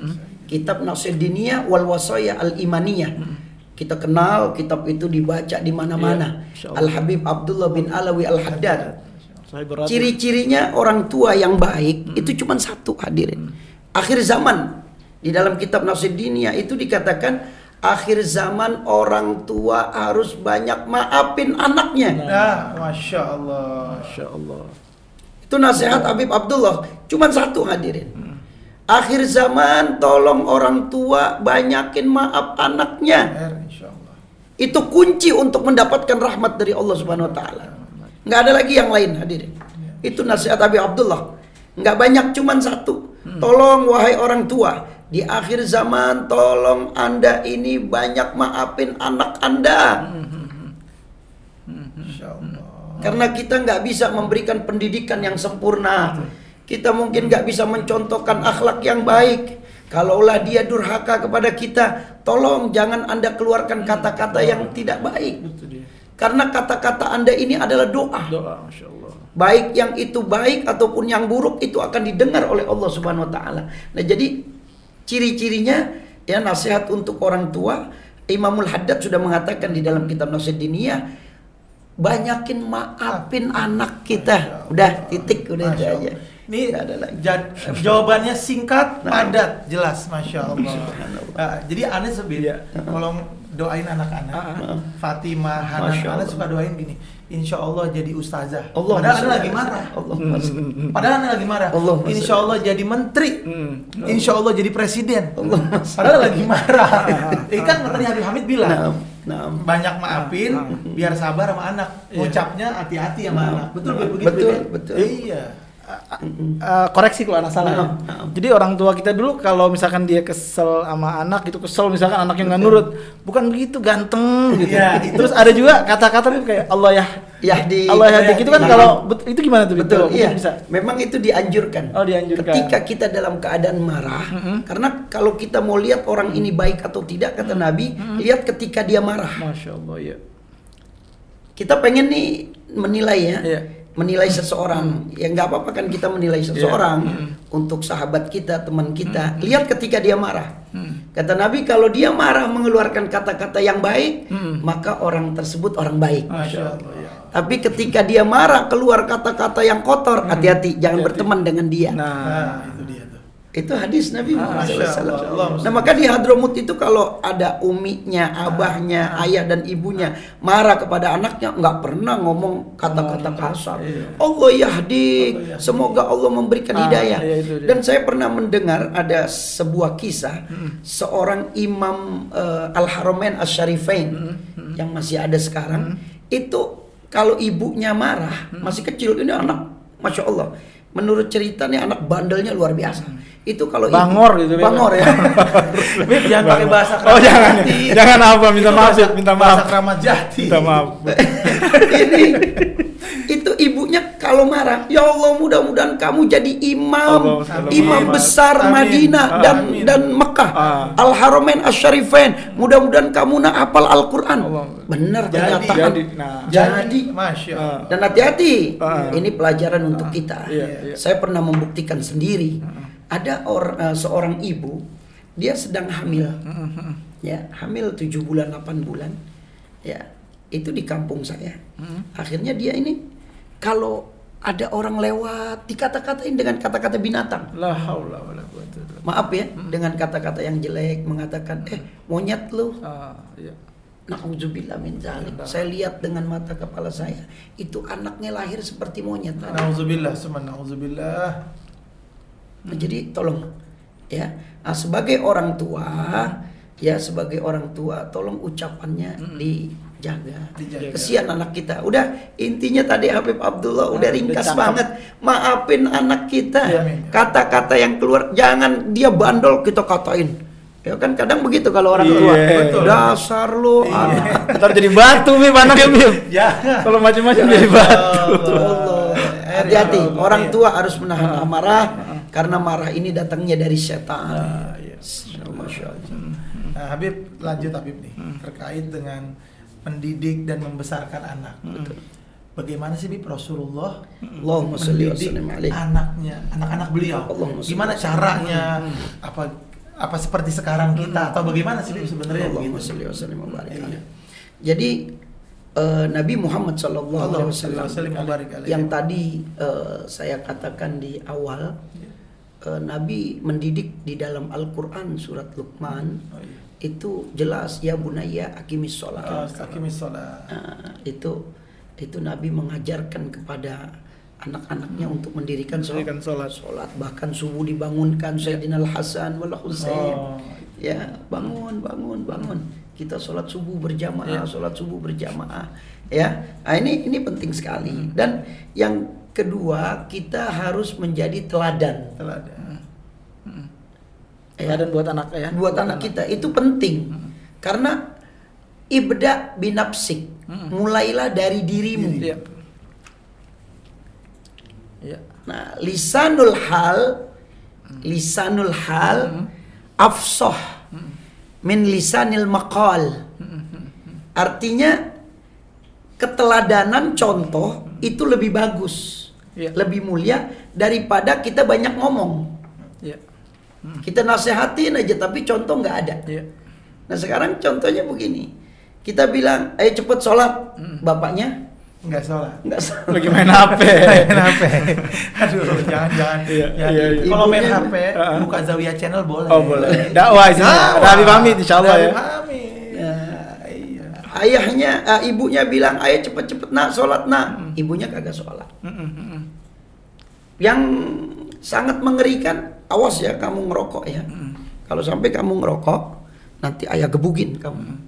Kitab Nasihud Diniyah wal Wasaya Al Imaniyah. Kita kenal kitab itu dibaca di mana-mana. Iya, Insya Allah. Al Habib Abdullah bin Alawi Al Haddad. Ciri-cirinya orang tua yang baik itu cuma satu hadirin. Akhir zaman di dalam kitab Nasihud Diniyah itu dikatakan akhir zaman orang tua harus banyak maafin anaknya. Nah, masya Allah. Masya Allah. Itu nasihat Habib Abdullah. Cuman satu hadirin. Akhir zaman tolong orang tua banyakin maaf anaknya. R, insya Allah. Itu kunci untuk mendapatkan rahmat dari Allah Subhanahu wa taala. Nggak ada lagi yang lain hadirin. Itu nasihat Habib Abdullah. Nggak banyak cuman satu. Tolong wahai orang tua, di akhir zaman tolong Anda ini banyak maafin anak Anda. Karena kita nggak bisa memberikan pendidikan yang sempurna. Kita mungkin nggak bisa mencontohkan akhlak yang baik. Kalaulah dia durhaka kepada kita, tolong jangan Anda keluarkan kata-kata yang tidak baik. Karena kata-kata Anda ini adalah doa. Doa. Baik yang itu baik ataupun yang buruk itu akan didengar oleh Allah Subhanahu wa taala. Nah, jadi ciri-cirinya ya nasihat untuk orang tua Imamul Haddad sudah mengatakan di dalam kitab Nasihat Diniyah banyakin maafin anak kita. Udah titik udah itu aja. Ini ada lagi. jawabannya singkat, Nah. padat, jelas, masya Allah. Ah, jadi aneh sebid, Iya. kalau doain anak-anak, Ah, Fatimah, Hanan, Allah. suka doain gini, Insya Allah jadi ustazah. Allah Padahal masya aneh *laughs* lagi marah. Allah Padahal aneh lagi marah. Allah Insya Allah jadi menteri. Hmm. Insya Allah jadi presiden. Allah Padahal lagi marah. Ini *laughs* kan tadi Habib Hamid bilang. Naam. banyak maafin biar sabar sama anak Iya. ngucapnya hati-hati sama Nah, anak betul nah, begitu betul, betul. iya Eh, koreksi kalau anak salah. ya. Jadi orang tua kita dulu kalau misalkan dia kesel sama anak itu kesel misalkan anaknya nggak nurut, bukan begitu ganteng gitu. Iya, Terus ada juga kata-kata kayak Allah ya Yahdi. Allah ya itu kan kalau itu gimana tuh? Betul, iya. bisa. Memang itu dianjurkan. Oh, dianjurkan. Ketika kita dalam keadaan marah, karena kalau kita mau lihat orang ini baik atau tidak, kata Nabi, lihat ketika dia marah. Masya Allah ya. Kita pengen nih menilai ya, Iya. Menilai seseorang. Ya nggak apa-apa kan kita menilai seseorang untuk sahabat kita, teman kita. Lihat ketika dia marah. Kata Nabi, kalau dia marah mengeluarkan kata-kata yang baik, maka orang tersebut orang baik. masya Allah ya. Tapi ketika dia marah keluar kata-kata yang kotor, hati-hati, jangan berteman dengan dia. Nah, nah itu dia Itu hadis Nabi Muhammad Allah. SAW. Allah. Nah maka di Hadramut itu kalau ada uminya, abahnya, ayah dan ibunya marah kepada anaknya nggak pernah ngomong kata-kata kasar. Allah yahdi, semoga Allah memberikan Ah, hidayah. iya, itu. Dan saya pernah mendengar ada sebuah kisah seorang imam eh, Al Haramain Asyarifain yang masih ada sekarang itu kalau ibunya marah masih kecil ini anak, masya Allah. Menurut cerita nih anak bandelnya luar biasa. Itu kalau Bangor gitu, Beb. Bangor ya. *laughs* Beb, jangan pakai bahasa Oh keramat jangan, jati. jangan apa, minta Itu maaf, bahasa- Beb, minta bahasa maaf, keramat jati minta maaf. *laughs* ini itu ibunya kalau marah, ya Allah mudah-mudahan kamu jadi imam, Allah, imam amin. besar Amin. Madinah dan Amin. dan Mekah, Ah. Al Haramain Asyarifain. Mudah-mudahan kamu nak hafal Al Quran. Allah. Benar Jadi, jadi, nah. jadi. masya Ah. Allah Dan hati-hati, Ah. ini pelajaran untuk kita. Iya, iya. Saya pernah membuktikan sendiri. Ada or, eh, seorang ibu, dia sedang hamil, ya hamil 7 bulan 8 bulan, ya itu di kampung saya. Akhirnya dia ini kalau ada orang lewat dikata-katain dengan kata-kata binatang. La haula wala. Maaf ya, dengan kata-kata yang jelek mengatakan eh monyet lu. Ah, iya. Nauzubillah min dzalik. Saya lihat dengan mata kepala saya, itu anaknya lahir seperti monyet. Nauzubillah, summa nauzubillah. Nah, jadi tolong ya, nah, sebagai orang tua ya sebagai orang tua tolong ucapannya dijaga. Dijaga. Kesian anak kita. Udah intinya tadi Habib Abdullah udah udah ringkas cakep. banget. Maafin anak kita. Iya. Kata-kata yang keluar jangan dia bandel kita katain. Ya kan kadang begitu kalau orang Iya, tua. betul. Dasar lu anak. Ntar jadi batu Bib anaknya. Ya. Kalau macam-macam jadi batu. Allah. Hati-hati, orang tua harus menahan amarah karena marah ini datangnya dari setan. Ah, iya. Masya Allah. Nah, Habib lanjut Habib nih. Terkait dengan mendidik dan membesarkan anak. Bagaimana sih Bib Rasulullah Allahumma wa mendidik anaknya, anak-anak beliau? Allahumma Gimana caranya? Apa apa seperti sekarang kita? Atau bagaimana sih Bib sebenarnya Allahumma sholli wa sallim wa barik Iya. Jadi eh, Nabi Muhammad sallallahu alaihi wasallam yang tadi eh, saya katakan di awal eh, Nabi mendidik di dalam Al-Qur'an surat Luqman Oh, iya. itu jelas ya bunayya aqimis sholat. Ah, Aqimis sholat. Nah, itu itu Nabi mengajarkan kepada anak-anaknya untuk mendirikan sholat. Sholat. Sholat. bahkan subuh dibangunkan Sayyidina Al Hasan wal Husain. Oh, Ya, bangun, bangun, bangun. Kita sholat subuh berjamaah, Ya. sholat subuh berjamaah. Ya, nah, ini ini penting sekali. Hmm. Dan yang kedua kita harus menjadi teladan. teladan. Ya. Dan buat anak ya. buat anak kita. Itu penting. Karena ibda binapsik mulailah dari dirimu. Iya. Iya. nah lisanul hal lisanul hal afsoh min lisanil maqal. Artinya keteladanan contoh itu lebih bagus Iya. lebih mulia daripada kita banyak ngomong Iya. kita nasehatin aja tapi contoh nggak ada Iya. Nah sekarang contohnya begini, kita bilang, ayo cepet sholat, bapaknya Enggak sholat. nggak sholat. Lagi main HP. Kenapa? *laughs* *laughs* Aduh, jangan-jangan. Iya, jangan. iya, iya. Kalau main HP, Heeh. buka Zawiyah channel boleh. Oh boleh. Dakwah sih. Nabi pamit insyaallah ya. Nabi pamit. iya. Ayahnya, eh, ibunya bilang, ayo cepet-cepet nak sholat nak. Ibunya kagak sholat. Yang sangat mengerikan, awas ya kamu ngerokok ya. Kalau sampai kamu ngerokok, nanti ayah gebugin kamu.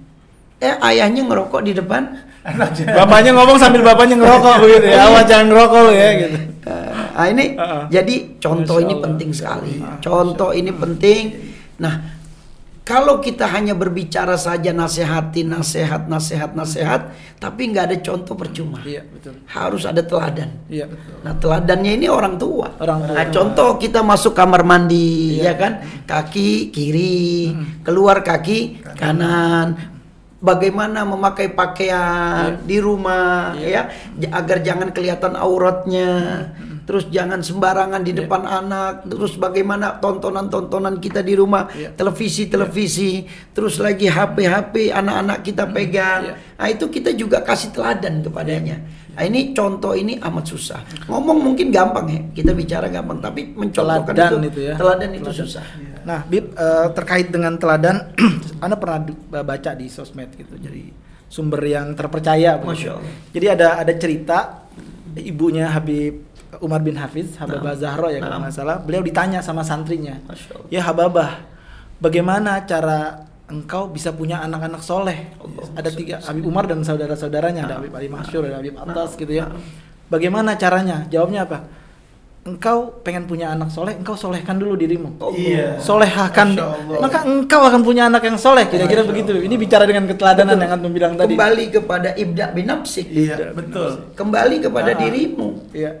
Eh ayahnya ngerokok di depan. Bapaknya ngomong sambil bapaknya ngerokok *laughs* begitu ya. Awas jangan ngerokok lu ya gitu. Eh, ah ini Heeh. jadi contoh ini penting sekali. Contoh ini penting. Nah, kalau kita hanya berbicara saja nasihati, nasihat, nasihat, nasihat, tapi nggak ada contoh percuma. Iya, betul. Harus ada teladan. Iya, betul. Nah, teladannya ini orang tua. Orang tua. Nah, contoh kita masuk kamar mandi, Iya. ya kan? Kaki kiri, keluar kaki kanan. Bagaimana memakai pakaian di rumah, ya, J- agar jangan kelihatan auratnya. Terus jangan sembarangan di depan anak. Terus bagaimana tontonan-tontonan kita di rumah, Iya. televisi-televisi. Terus lagi HP-HP anak-anak kita pegang. Iya. Nah, itu kita juga kasih teladan kepadanya. Nah, ini contoh ini amat susah. Ngomong mungkin gampang ya, kita bicara gampang, tapi mencontohkan Teladan itu, itu ya. teladan itu Teladan. susah. Nah, Bib eh, terkait dengan teladan, *clears throat* Anda pernah baca di sosmed gitu, jadi sumber yang terpercaya. Masya Allah. Jadi ada ada cerita ibunya Habib Umar bin Hafiz, Habibah Naam. Zahro ya kalau Naam. nggak salah, beliau ditanya sama santrinya, ya Hababah, bagaimana cara engkau bisa punya anak-anak soleh? Allah. Ada tiga, Habib Umar dan saudara-saudaranya, ada Habib Ali Masyur, ada Habib Atas Naam. gitu ya. Bagaimana caranya? Jawabnya apa? Engkau pengen punya anak soleh, engkau solehkan dulu dirimu Iya. solehahkan maka engkau akan punya anak yang soleh kira-kira begitu ini bicara dengan keteladanan yang antum bilang tadi Kembali kepada ibda binapsik. Iya, betul. Kembali kepada Ah. dirimu. iya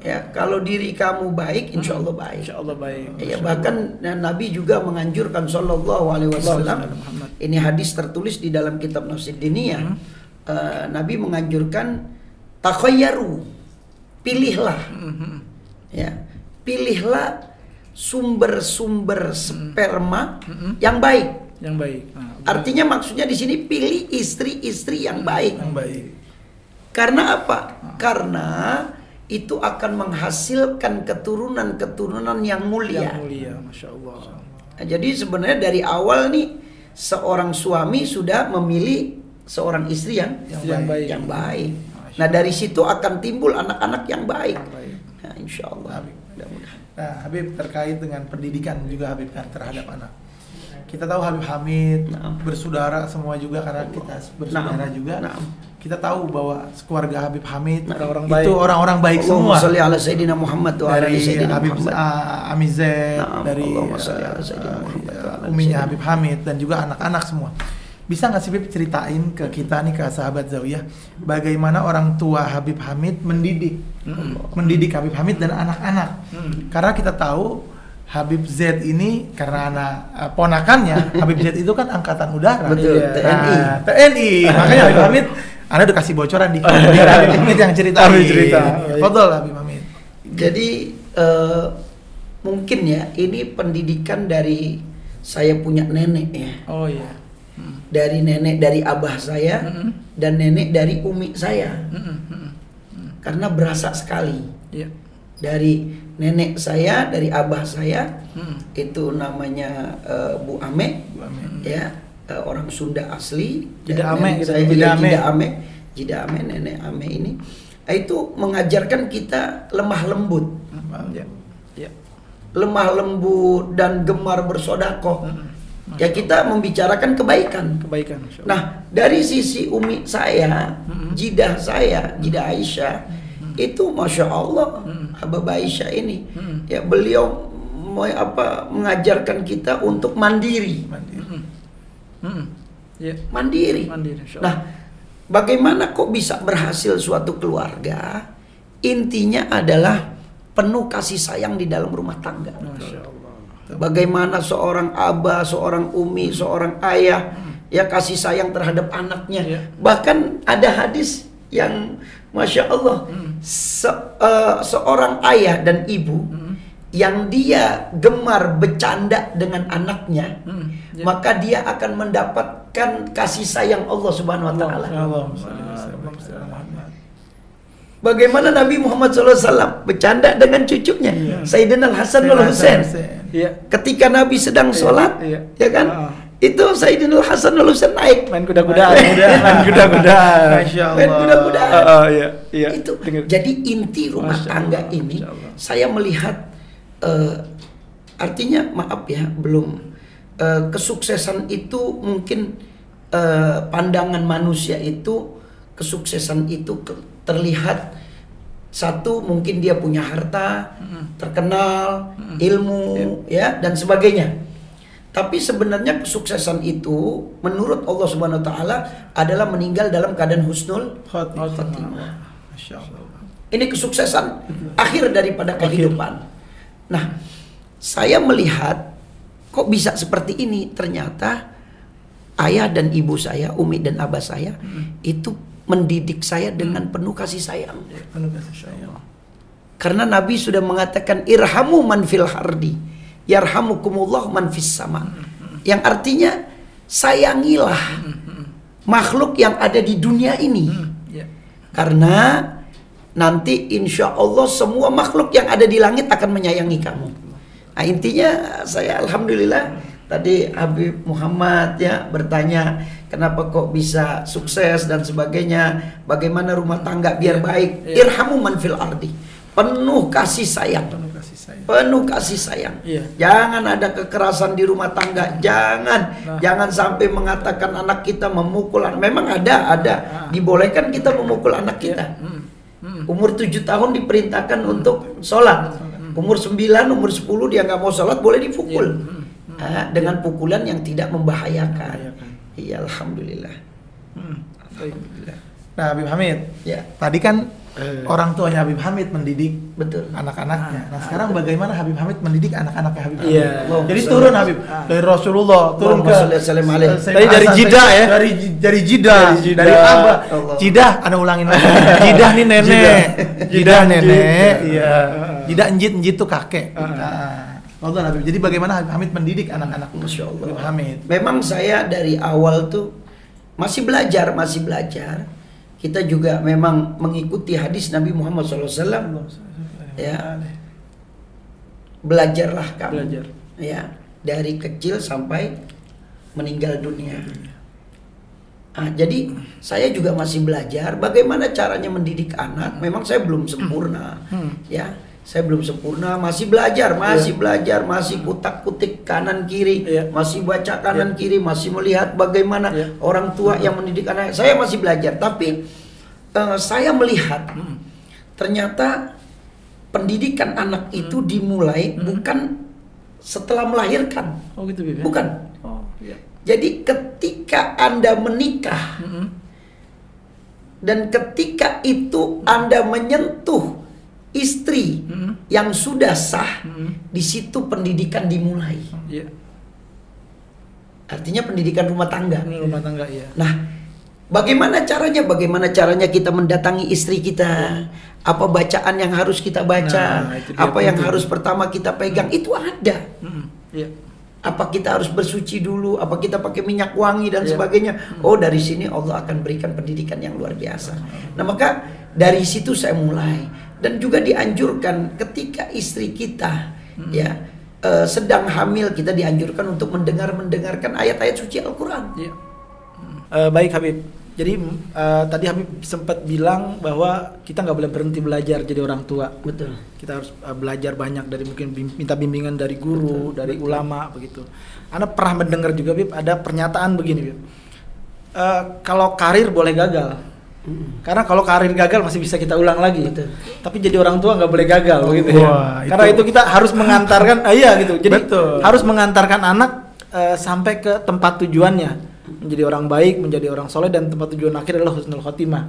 Ya, kalau diri kamu baik, insya Allah baik. insya Allah baik Ya, bahkan nah, Nabi juga menganjurkan Sallallahu Alaihi Wasallam. Ini hadis tertulis di dalam kitab Nasid Diniyah. Eh, Nabi menganjurkan takhayyaru, pilihlah, Mhm. ya, pilihlah sumber-sumber sperma yang baik. yang baik Nah, Artinya maksudnya di sini pilih istri-istri yang baik. Yang baik. Karena apa? Karena itu akan menghasilkan keturunan-keturunan yang mulia. Yang mulia, masya Allah. Nah, jadi sebenarnya dari awal nih seorang suami sudah memilih seorang istri yang Yang baik. Yang baik. Nah dari situ akan timbul anak-anak yang baik. baik. Nah insya Allah. Habib. Nah, Habib terkait dengan pendidikan juga Habib kan terhadap anak. Kita tahu Habib Hamid Naam. bersaudara semua juga karena kita bersaudara Naam. juga. Naam. Kita tahu bahwa keluarga Habib Hamid Orang-orang itu baik. orang-orang baik Allahumma semua. salli ala Sayyidina Muhammad wa ala Sayyidina Habib uh, Amizet, Naam. dari Allahumma ala uh, uminya Habib Hamid dan juga anak-anak semua. Bisa nggak sih Habib ceritain ke kita nih ke sahabat Zawiyah bagaimana orang tua Habib Hamid mendidik mendidik Habib Hamid dan anak-anak. Karena kita tahu Habib Z ini karena anak uh, ponakannya Habib Z itu kan angkatan udara. Betul. TNI. Nah, TNI. Makanya Habib Hamid *laughs* Anda udah kasih bocoran di biar Habib Hamid yang ceritain. Habib cerita. Fadol Habib Hamid. Jadi eh, mungkin ya ini pendidikan dari saya punya nenek ya. Oh iya. Dari nenek dari abah saya Mm-mm. dan nenek dari umi saya. Mm-mm, mm-mm. Karena berasa sekali. Iya. Dari nenek saya, dari abah saya Mm-mm. itu namanya eh, Bu Ame Bu Ame. ya eh, orang Sunda asli Jida Ame gitu, saya Jida Ame. Jida Ame Jida Ame nenek Ame ini Nah, itu mengajarkan kita lemah lembut Iya. Iya. lemah lembut dan gemar bersodakoh ya kita membicarakan kebaikan Kebaikan. nah dari sisi umi saya Mm-mm. jidah saya jidah Aisyah itu masya Allah Mm-mm. Abah Aisyah ini ya beliau mau apa mengajarkan kita untuk mandiri Mandiri. Mm-mm. Iya. mandiri Mandiri. Nah, bagaimana kok bisa berhasil suatu keluarga? Intinya adalah penuh kasih sayang di dalam rumah tangga. Masya Allah. Bagaimana seorang abah, seorang umi, seorang ayah ya kasih sayang terhadap anaknya. Iya. Bahkan ada hadis yang masya Allah Hmm. se- eh, seorang ayah dan ibu Hmm. yang dia gemar bercanda dengan anaknya, Hmm. Iya. maka dia akan mendapatkan kasih sayang Allah Subhanahu wa taala. Bagaimana Nabi Muhammad SAW bercanda dengan cucunya Sayyidina Hasan wal Husain. Iya. Ketika Nabi sedang sholat, iya. ya kan? Ah. Itu Sayyidina Hasan wal Husain naik. Main kuda-kudaan. Main kuda-kudaan. Main kuda-kudaan. Ah, ah, iya. Iya. Itu. Dengar. Jadi inti rumah Masya tangga Allah, ini, saya melihat eh, artinya maaf ya belum eh, kesuksesan itu mungkin eh, pandangan manusia itu kesuksesan itu ke- terlihat satu mungkin dia punya harta, terkenal, ilmu, ya dan sebagainya. Tapi sebenarnya kesuksesan itu menurut Allah Subhanahu wa taala adalah meninggal dalam keadaan husnul Khotimah. Ini kesuksesan akhir daripada kehidupan. Nah, saya melihat kok bisa seperti ini. Ternyata ayah dan ibu saya, umi dan abah saya itu mendidik saya dengan penuh kasih sayang. Penuh kasih sayang. Karena Nabi sudah mengatakan irhamu man fil hardi, yarhamukumullah man fis sama. Yang artinya sayangilah makhluk yang ada di dunia ini. Iya. Karena nanti insya Allah semua makhluk yang ada di langit akan menyayangi kamu. Nah, intinya saya alhamdulillah tadi Habib Muhammad ya bertanya kenapa kok bisa sukses dan sebagainya, bagaimana rumah tangga biar baik. Iya. Irhamu man fil ardi. Penuh kasih sayang. Penuh kasih sayang. Penuh kasih sayang. Iya. Jangan ada kekerasan di rumah tangga. Jangan. Nah. Jangan sampai mengatakan anak kita memukul. anak- Memang ada, ada. Ah. Dibolehkan kita memukul anak kita. Hmm. Hmm. Umur 7 tahun diperintahkan untuk sholat. Umur 9, umur 10 dia nggak mau sholat boleh dipukul. Iya. Ah, dengan pukulan yang tidak membahayakan. Iya, alhamdulillah. Hmm. Baik. Nah, Habib Hamid, Ya, tadi kan Eh. orang tuanya Habib Hamid mendidik betul. anak-anaknya. Nah, sekarang bagaimana Habib Hamid mendidik anak-anaknya Habib Hamid? Iya. Jadi Allahumma turun Habib Ah. dari Rasulullah, turun ke Tadi dari Jidah ya? Dari dari Jidah, Dari. Allah. Jidah, Anda ulangin lagi. *laughs* Jidah nih nenek. Jidah. Nenek. Jidah. Iya. Ah. Jidah njit njit tuh kakek. Ah. Nah, Wallah, Habib. Jadi bagaimana Habib Hamid mendidik anak-anak Masya Allah. Habib Hamid? Memang saya dari awal tuh masih belajar, masih belajar. Kita juga memang mengikuti hadis Nabi Muhammad SAW ya. Belajarlah kamu. Belajar. ya. Dari kecil sampai meninggal dunia. Ah, jadi saya juga masih belajar bagaimana caranya mendidik anak. Memang saya belum sempurna, ya. Saya belum sempurna, masih belajar, masih belajar, masih kutak-kutik kanan kiri, Iya. masih baca kanan kiri, masih melihat bagaimana Iya. orang tua yang mendidik anak. Saya masih belajar, tapi eh, saya melihat ternyata pendidikan anak itu dimulai bukan setelah melahirkan, Oh gitu Bib. ya? bukan. Oh iya. Jadi ketika Anda menikah Mm-mm. dan ketika itu Anda menyentuh istri Mm-mm. yang sudah sah, Mm-mm. di situ pendidikan dimulai. Iya. Artinya pendidikan rumah tangga. Ini rumah tangga iya. Nah, bagaimana caranya? Bagaimana caranya kita mendatangi istri kita? Apa bacaan yang harus kita baca? Nah, apa yang penting. harus pertama kita pegang? Itu ada. Mm-mm. Iya. Apa kita harus bersuci dulu? Apa kita pakai minyak wangi dan Iya. sebagainya? Oh, dari sini Allah akan berikan pendidikan yang luar biasa. Nah, maka dari situ saya mulai dan juga dianjurkan ketika istri kita ya eh, sedang hamil kita dianjurkan untuk mendengar mendengarkan ayat-ayat suci Al-Qur'an. Iya. Eh, baik Habib. Jadi eh, tadi Habib sempat bilang bahwa kita nggak boleh berhenti belajar jadi orang tua. Betul. Kita harus eh, belajar banyak dari mungkin bim- minta bimbingan dari guru, dari ulama begitu. Anda pernah mendengar juga Bib ada pernyataan begini Bib. Eh, kalau karir boleh gagal. Karena kalau karir gagal masih bisa kita ulang lagi. Betul. Tapi jadi orang tua nggak boleh gagal begitu ya. Wah, Karena itu- itu kita harus mengantarkan ah, iya gitu. Jadi Betul. harus mengantarkan anak eh, sampai ke tempat tujuannya. Menjadi orang baik, menjadi orang soleh dan tempat tujuan akhir adalah husnul khotimah.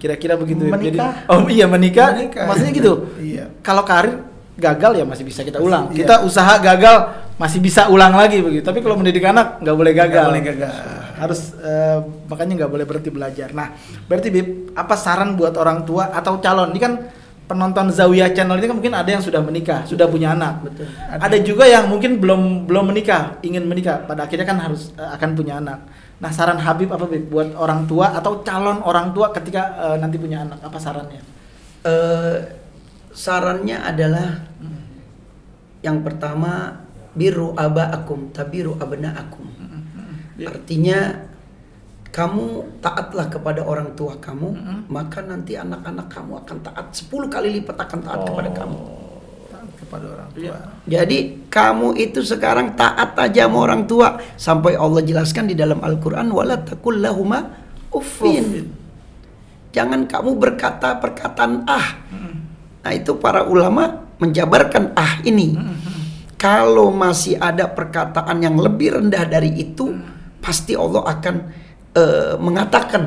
Kira-kira begitu ya. Jadi Menikah. oh iya menikah, Menikah. maksudnya gitu. Iya. Kalau karir gagal ya masih bisa kita ulang. Iya. Kita usaha gagal masih bisa ulang lagi begitu. Tapi kalau mendidik anak nggak boleh gagal. Nggak boleh gagal. Harus eh, makanya nggak boleh berhenti belajar. Nah, berarti Bib, apa saran buat orang tua atau calon? Ini kan penonton Zawiyah Channel ini kan mungkin ada yang sudah menikah, sudah punya anak. Betul. Ada juga yang mungkin belum belum menikah, ingin menikah. Pada akhirnya kan harus eh, akan punya anak. Nah, saran Habib apa Bib buat orang tua atau calon orang tua ketika eh, nanti punya anak? Apa sarannya? Eh, sarannya adalah yang pertama biru abaakum tabiru abnaakum. Ya. Artinya kamu taatlah kepada orang tua kamu, maka nanti anak-anak kamu akan taat 10 kali lipat akan taat kepada kamu. Taat kepada orang tua. Iya. Jadi kamu itu sekarang taat aja sama orang tua sampai Allah jelaskan di dalam Al-Qur'an wala takul lahuma uffin. Jangan kamu berkata perkataan ah. Nah, itu para ulama menjabarkan ah ini. Kalau masih ada perkataan yang lebih rendah dari itu, pasti Allah akan eh, mengatakan.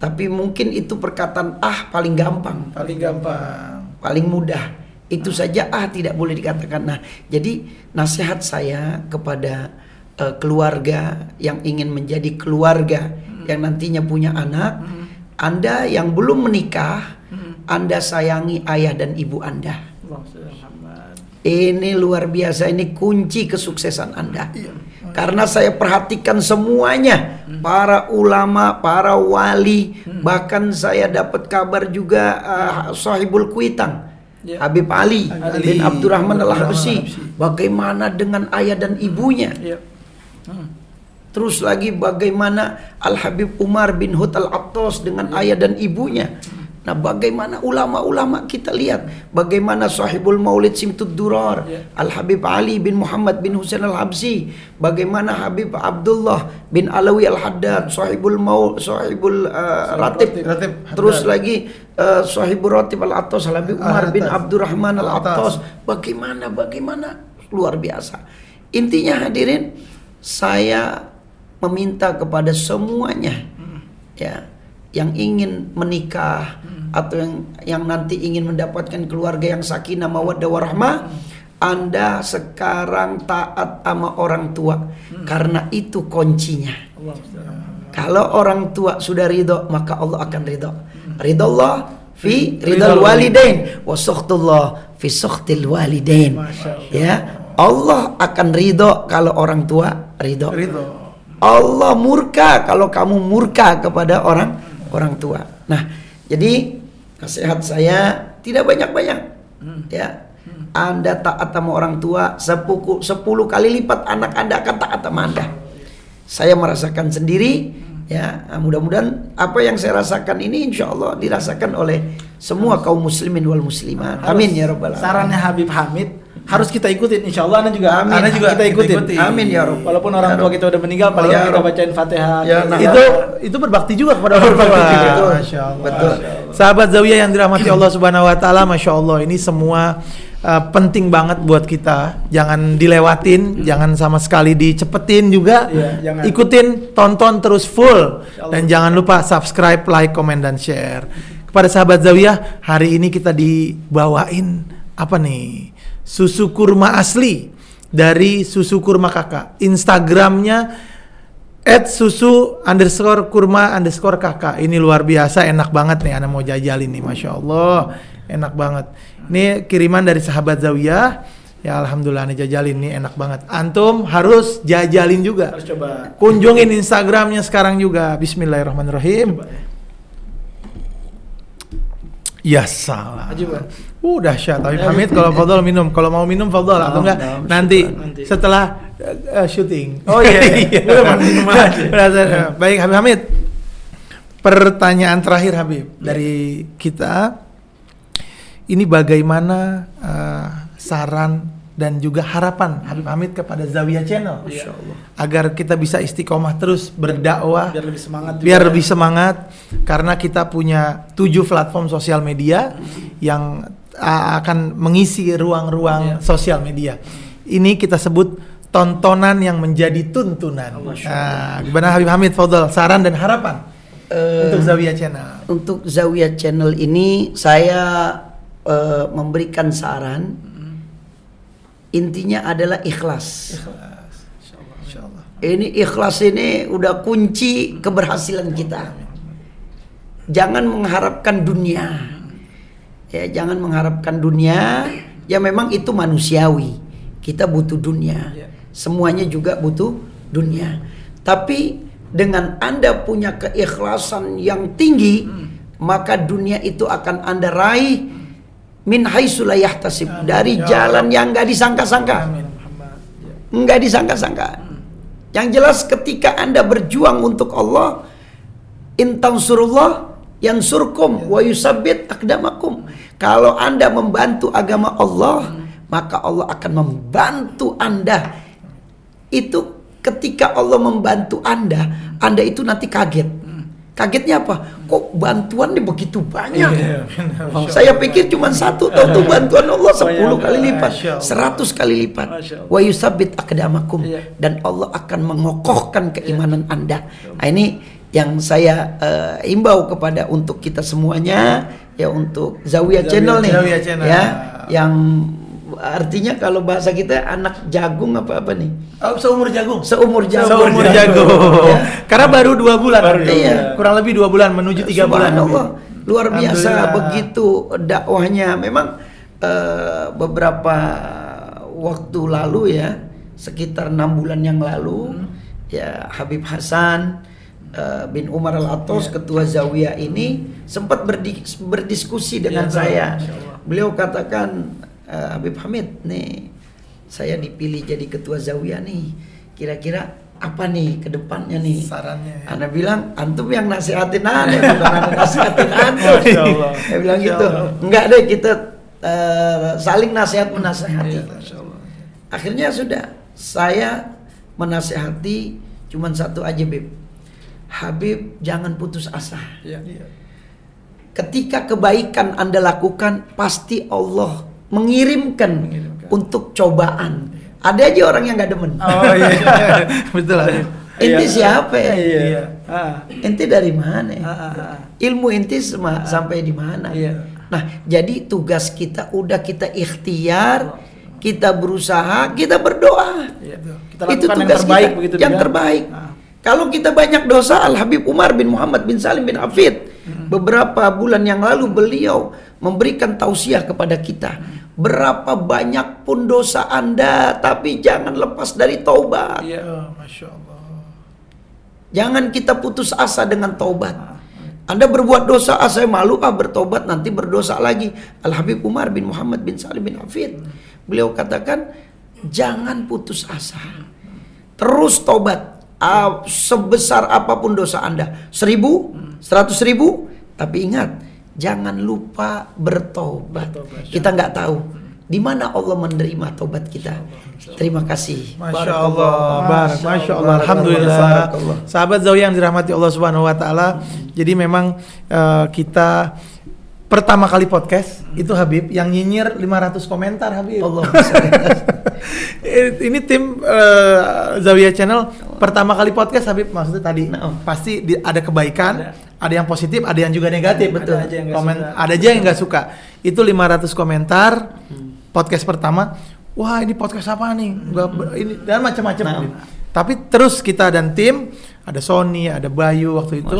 Tapi mungkin itu perkataan ah paling gampang. Paling gampang. paling mudah. Itu saja ah tidak boleh dikatakan. Nah jadi nasihat saya kepada eh, keluarga yang ingin menjadi keluarga yang nantinya punya anak anda yang belum menikah anda sayangi ayah dan ibu anda. Ini luar biasa ini kunci kesuksesan anda karena saya perhatikan semuanya para ulama para wali bahkan saya dapat kabar juga uh, sahibul kuitang Ya. Habib Ali, Ali. bin Abdurrahman al-Habsyi Al-Habsyi. bagaimana dengan ayah dan ibunya Iya. Terus lagi bagaimana Al Habib Umar bin Hud Al Attas dengan ayah dan ibunya. Nah, bagaimana ulama-ulama kita lihat bagaimana Sahibul Maulid Simtud Durar, Ya. Al Habib Ali bin Muhammad bin Husain Al Habsyi, bagaimana Habib Abdullah bin Alawi Al Haddad, Sahibul Maul Sahibul uh, Ratib, Ratib, terus lagi uh, Sahibul Ratib Al Attas, Al Habib Umar bin Al-Attas. Abdurrahman Al Al-Attas. Attas. Bagaimana bagaimana luar biasa. Intinya hadirin saya meminta kepada semuanya ya yang ingin menikah atau yang yang nanti ingin mendapatkan keluarga yang sakinah mawaddah warahmah Anda sekarang taat sama orang tua karena itu kuncinya. Kalau orang tua sudah ridho maka Allah akan ridho. Ridho Allah fi ridal walidain wa sukhtullah fi sukhtil walidain. Ya, Allah akan ridho kalau orang tua ridho. Ridho. Allah murka kalau kamu murka kepada orang orang tua. Nah, jadi nasihat saya tidak banyak-banyak. Ya. Anda taat sama orang tua sepuluh, 10 kali lipat anak Anda akan taat sama Anda. Saya merasakan sendiri ya nah, mudah-mudahan apa yang saya rasakan ini insya Allah dirasakan oleh semua kaum muslimin wal muslimat amin ya robbal alamin Sarannya Habib Hamid harus kita ikutin insya Allah Anda juga Amin. Anda juga kita ikutin. Ikutin. amin ya rob Walaupun orang tua kita udah meninggal, paling Ya, kita bacain Fatihah. Ya, nah. itu itu berbakti juga kepada orang tua. Betul. Masya Allah. Betul. Sahabat Zawiyah yang dirahmati Allah Subhanahu wa taala, Masya Allah ini semua uh, penting banget buat kita. Jangan dilewatin, jangan sama sekali dicepetin juga. Jangan. Ikutin, tonton terus full dan jangan lupa subscribe, like, comment dan share. Kepada sahabat Zawiyah, hari ini kita dibawain apa nih? Susu kurma asli dari susu kurma kakak. Instagramnya At susu underscore kurma underscore kakak. Ini luar biasa enak banget nih anak mau jajalin nih masya Allah. Enak banget. Ini kiriman dari sahabat Zawiyah. Ya alhamdulillah nih jajalin nih enak banget. Antum harus jajalin juga. Harus coba. kunjungin Instagramnya sekarang juga. Bismillahirrahmanirrahim. Ya salah. Uh, dahsyat. Tapi Hamid kalau Fadol minum, kalau mau minum Fadol atau enggak nanti, nanti. setelah uh, uh, syuting. Oh, iya. *laughs* Minum aja. *laughs* Udah, Baik Habib Hamid. Pertanyaan terakhir Habib dari kita. Ini bagaimana uh, saran dan juga harapan Habib Hamid kepada Zawiyah Channel Masya Allah. agar kita bisa istiqomah terus berdakwah Biar lebih semangat. juga biar ya. lebih semangat karena kita punya tujuh platform sosial media yang uh, akan mengisi ruang-ruang Iya. sosial media. Ini kita sebut tontonan yang menjadi tuntunan. Oh, Nah, gimana Habib Hamid Fadl saran dan harapan Eh, untuk Zawiyah Channel? untuk Zawiyah Channel ini saya eh, memberikan saran intinya adalah ikhlas. Insyaallah. Ini ikhlas ini udah kunci keberhasilan kita. Jangan mengharapkan dunia. Ya, jangan mengharapkan dunia. Ya memang itu manusiawi. Kita butuh dunia. Ya. Semuanya juga butuh dunia. Tapi dengan Anda punya keikhlasan yang tinggi, maka dunia itu akan Anda raih min haitsu la yahtasib dari Ya jalan yang nggak disangka-sangka. Ya. nggak disangka-sangka. Yang jelas ketika Anda berjuang untuk Allah, intan surullah yang surkum wa yusabbit akdamakum. Kalau Anda membantu agama Allah, maka Allah akan membantu Anda. Itu ketika Allah membantu Anda, Anda itu nanti kaget. Kagetnya apa? Kok bantuan nih begitu banyak? Iya, Oh, saya pikir cuma satu, tahu tuh bantuan Allah 10 kali lipat, Masya Allah. 100 kali lipat. Wa yusabbit akdamakum Iya. dan Allah akan mengokohkan keimanan Anda. Nah, ini yang saya eh, imbau kepada untuk kita semuanya ya untuk Zawiyah Zawiyah- Channel nih. Zawiyah Channel. Ya, yang artinya kalau bahasa kita anak jagung apa apa nih? Oh, seumur jagung. Seumur jagung. Seumur jagung. *laughs* Ya. Karena baru dua bulan. Baru dua Iya. bulan. Kurang lebih dua bulan menuju tiga bulan. Subhanallah, luar biasa begitu dakwahnya. Memang eh, beberapa waktu lalu ya, sekitar enam bulan yang lalu, Hmm. ya Habib Hasan eh, bin Umar Al Atos, Iya. ketua Zawiyah ini sempat berdi- berdiskusi dengan Iya, saya. Masya Allah. Beliau katakan eh, Habib Hamid nih, saya dipilih jadi ketua Zawiyah nih. Kira-kira apa nih ke depannya nih? Sarannya ya. Bilang antum yang nasihatin aneh bukan *laughs* nasihatin antum. Saya bilang Masya gitu. Allah. Enggak deh kita eh, saling nasihat menasehati. Iya. Akhirnya sudah saya menasehati cuman satu aja Beb. Habib jangan putus asa. Iya. Ketika kebaikan Anda lakukan pasti Allah mengirimkan, Mengirimkan. untuk cobaan. Ada aja orang yang nggak demen. Oh iya. *laughs* Betul. Inti Iya. siapa ya? Iya. Iya. Ah. Inti dari mana? ya? Ah, ah. Ilmu inti sema- sampai di mana? Iya. Nah, jadi tugas kita udah kita ikhtiar, kita berusaha, kita berdoa. Iya. Kita lakukan yang terbaik begitu yang juga. terbaik. Ah. Kalau kita banyak dosa, Al Habib Umar bin Muhammad bin Salim bin Hafid beberapa bulan yang lalu beliau memberikan tausiah kepada kita. Berapa banyak pun dosa Anda, tapi jangan lepas dari taubat. Iya. Oh, Masya Allah. Jangan kita putus asa dengan taubat. Anda berbuat dosa, ah saya malu, ah bertobat nanti berdosa lagi. Al Habib Umar bin Muhammad bin Salim bin Hafid. Beliau katakan, jangan putus asa. Terus tobat. Ah, sebesar apa pun dosa Anda. Seribu, seratus ribu. Tapi ingat, jangan lupa bertobat. Kita nggak tahu di mana Allah menerima tobat kita. Terima kasih. Masya Allah, barak, Masya Allah, Alhamdulillah. Barakallah. Sahabat Zawi yang dirahmati Allah Subhanahu Wa Taala. Jadi memang eh, kita pertama kali podcast itu Habib yang nyinyir 500 komentar Habib. Allah *laughs* ini tim eh, Zawiyah Channel pertama kali podcast Habib maksudnya tadi Nah. pasti di- ada kebaikan, ada. yang positif, ada yang juga negatif betul. aja yang Komen suka. ada aja yang nggak suka. Itu 500 komentar podcast pertama. Wah, ini podcast apa nih? Ber- ini dan macam-macam. Nah. Habib. Tapi terus kita dan tim ada Sony, ada Bayu waktu itu.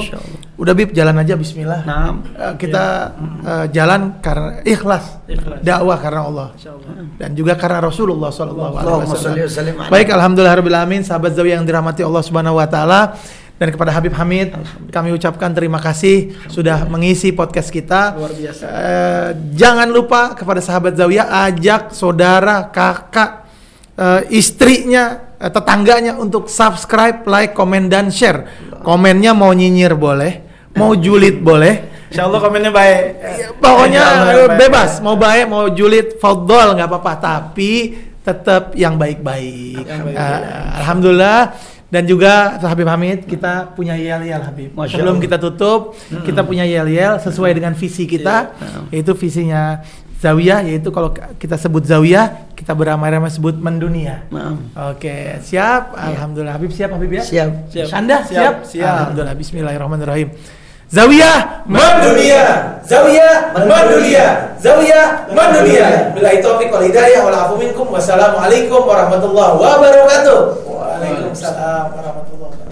Udah Bib jalan aja bismillah. Nah, Eh, kita eh, jalan karena ikhlas, Ikhlas. dakwah karena Allah Allah. dan juga karena Rasulullah Sallallahu Alaihi Wasallam. Baik, alhamdulillah rabbil alamin, sahabat Zawi yang dirahmati Allah Subhanahu wa taala dan kepada Habib Hamid kami ucapkan terima kasih sudah mengisi podcast kita. Luar biasa. Eh, jangan lupa kepada sahabat Zawiyah ajak saudara, kakak, eh, istrinya, eh, tetangganya untuk subscribe, like, komen dan share. Komennya mau nyinyir boleh, mau julid boleh. Insya Allah komennya baik. Ya, pokoknya Insya Allah baik. bebas mau baik mau julid fadol nggak apa-apa tapi tetap yang baik-baik. Eh, alhamdulillah dan juga Habib Hamid kita punya yel-yel Habib Masya sebelum Allah. kita tutup kita punya yel-yel sesuai dengan visi kita yaitu visinya Zawiyah yaitu kalau kita sebut Zawiyah kita beramai-ramai sebut mendunia maaf. Oke, siap. Alhamdulillah. Habib siap, Habib ya? Siap. Siap. Anda siap? Siap, siap. Alhamdulillah. Bismillahirrahmanirrahim. Zawiyah mendunia Zawiyah mendunia Zawiyah mendunia Bila taufik wal hidayah wal afu minkum Wassalamualaikum warahmatullahi wabarakatuh Waalaikumsalam warahmatullahi wabarakatuh.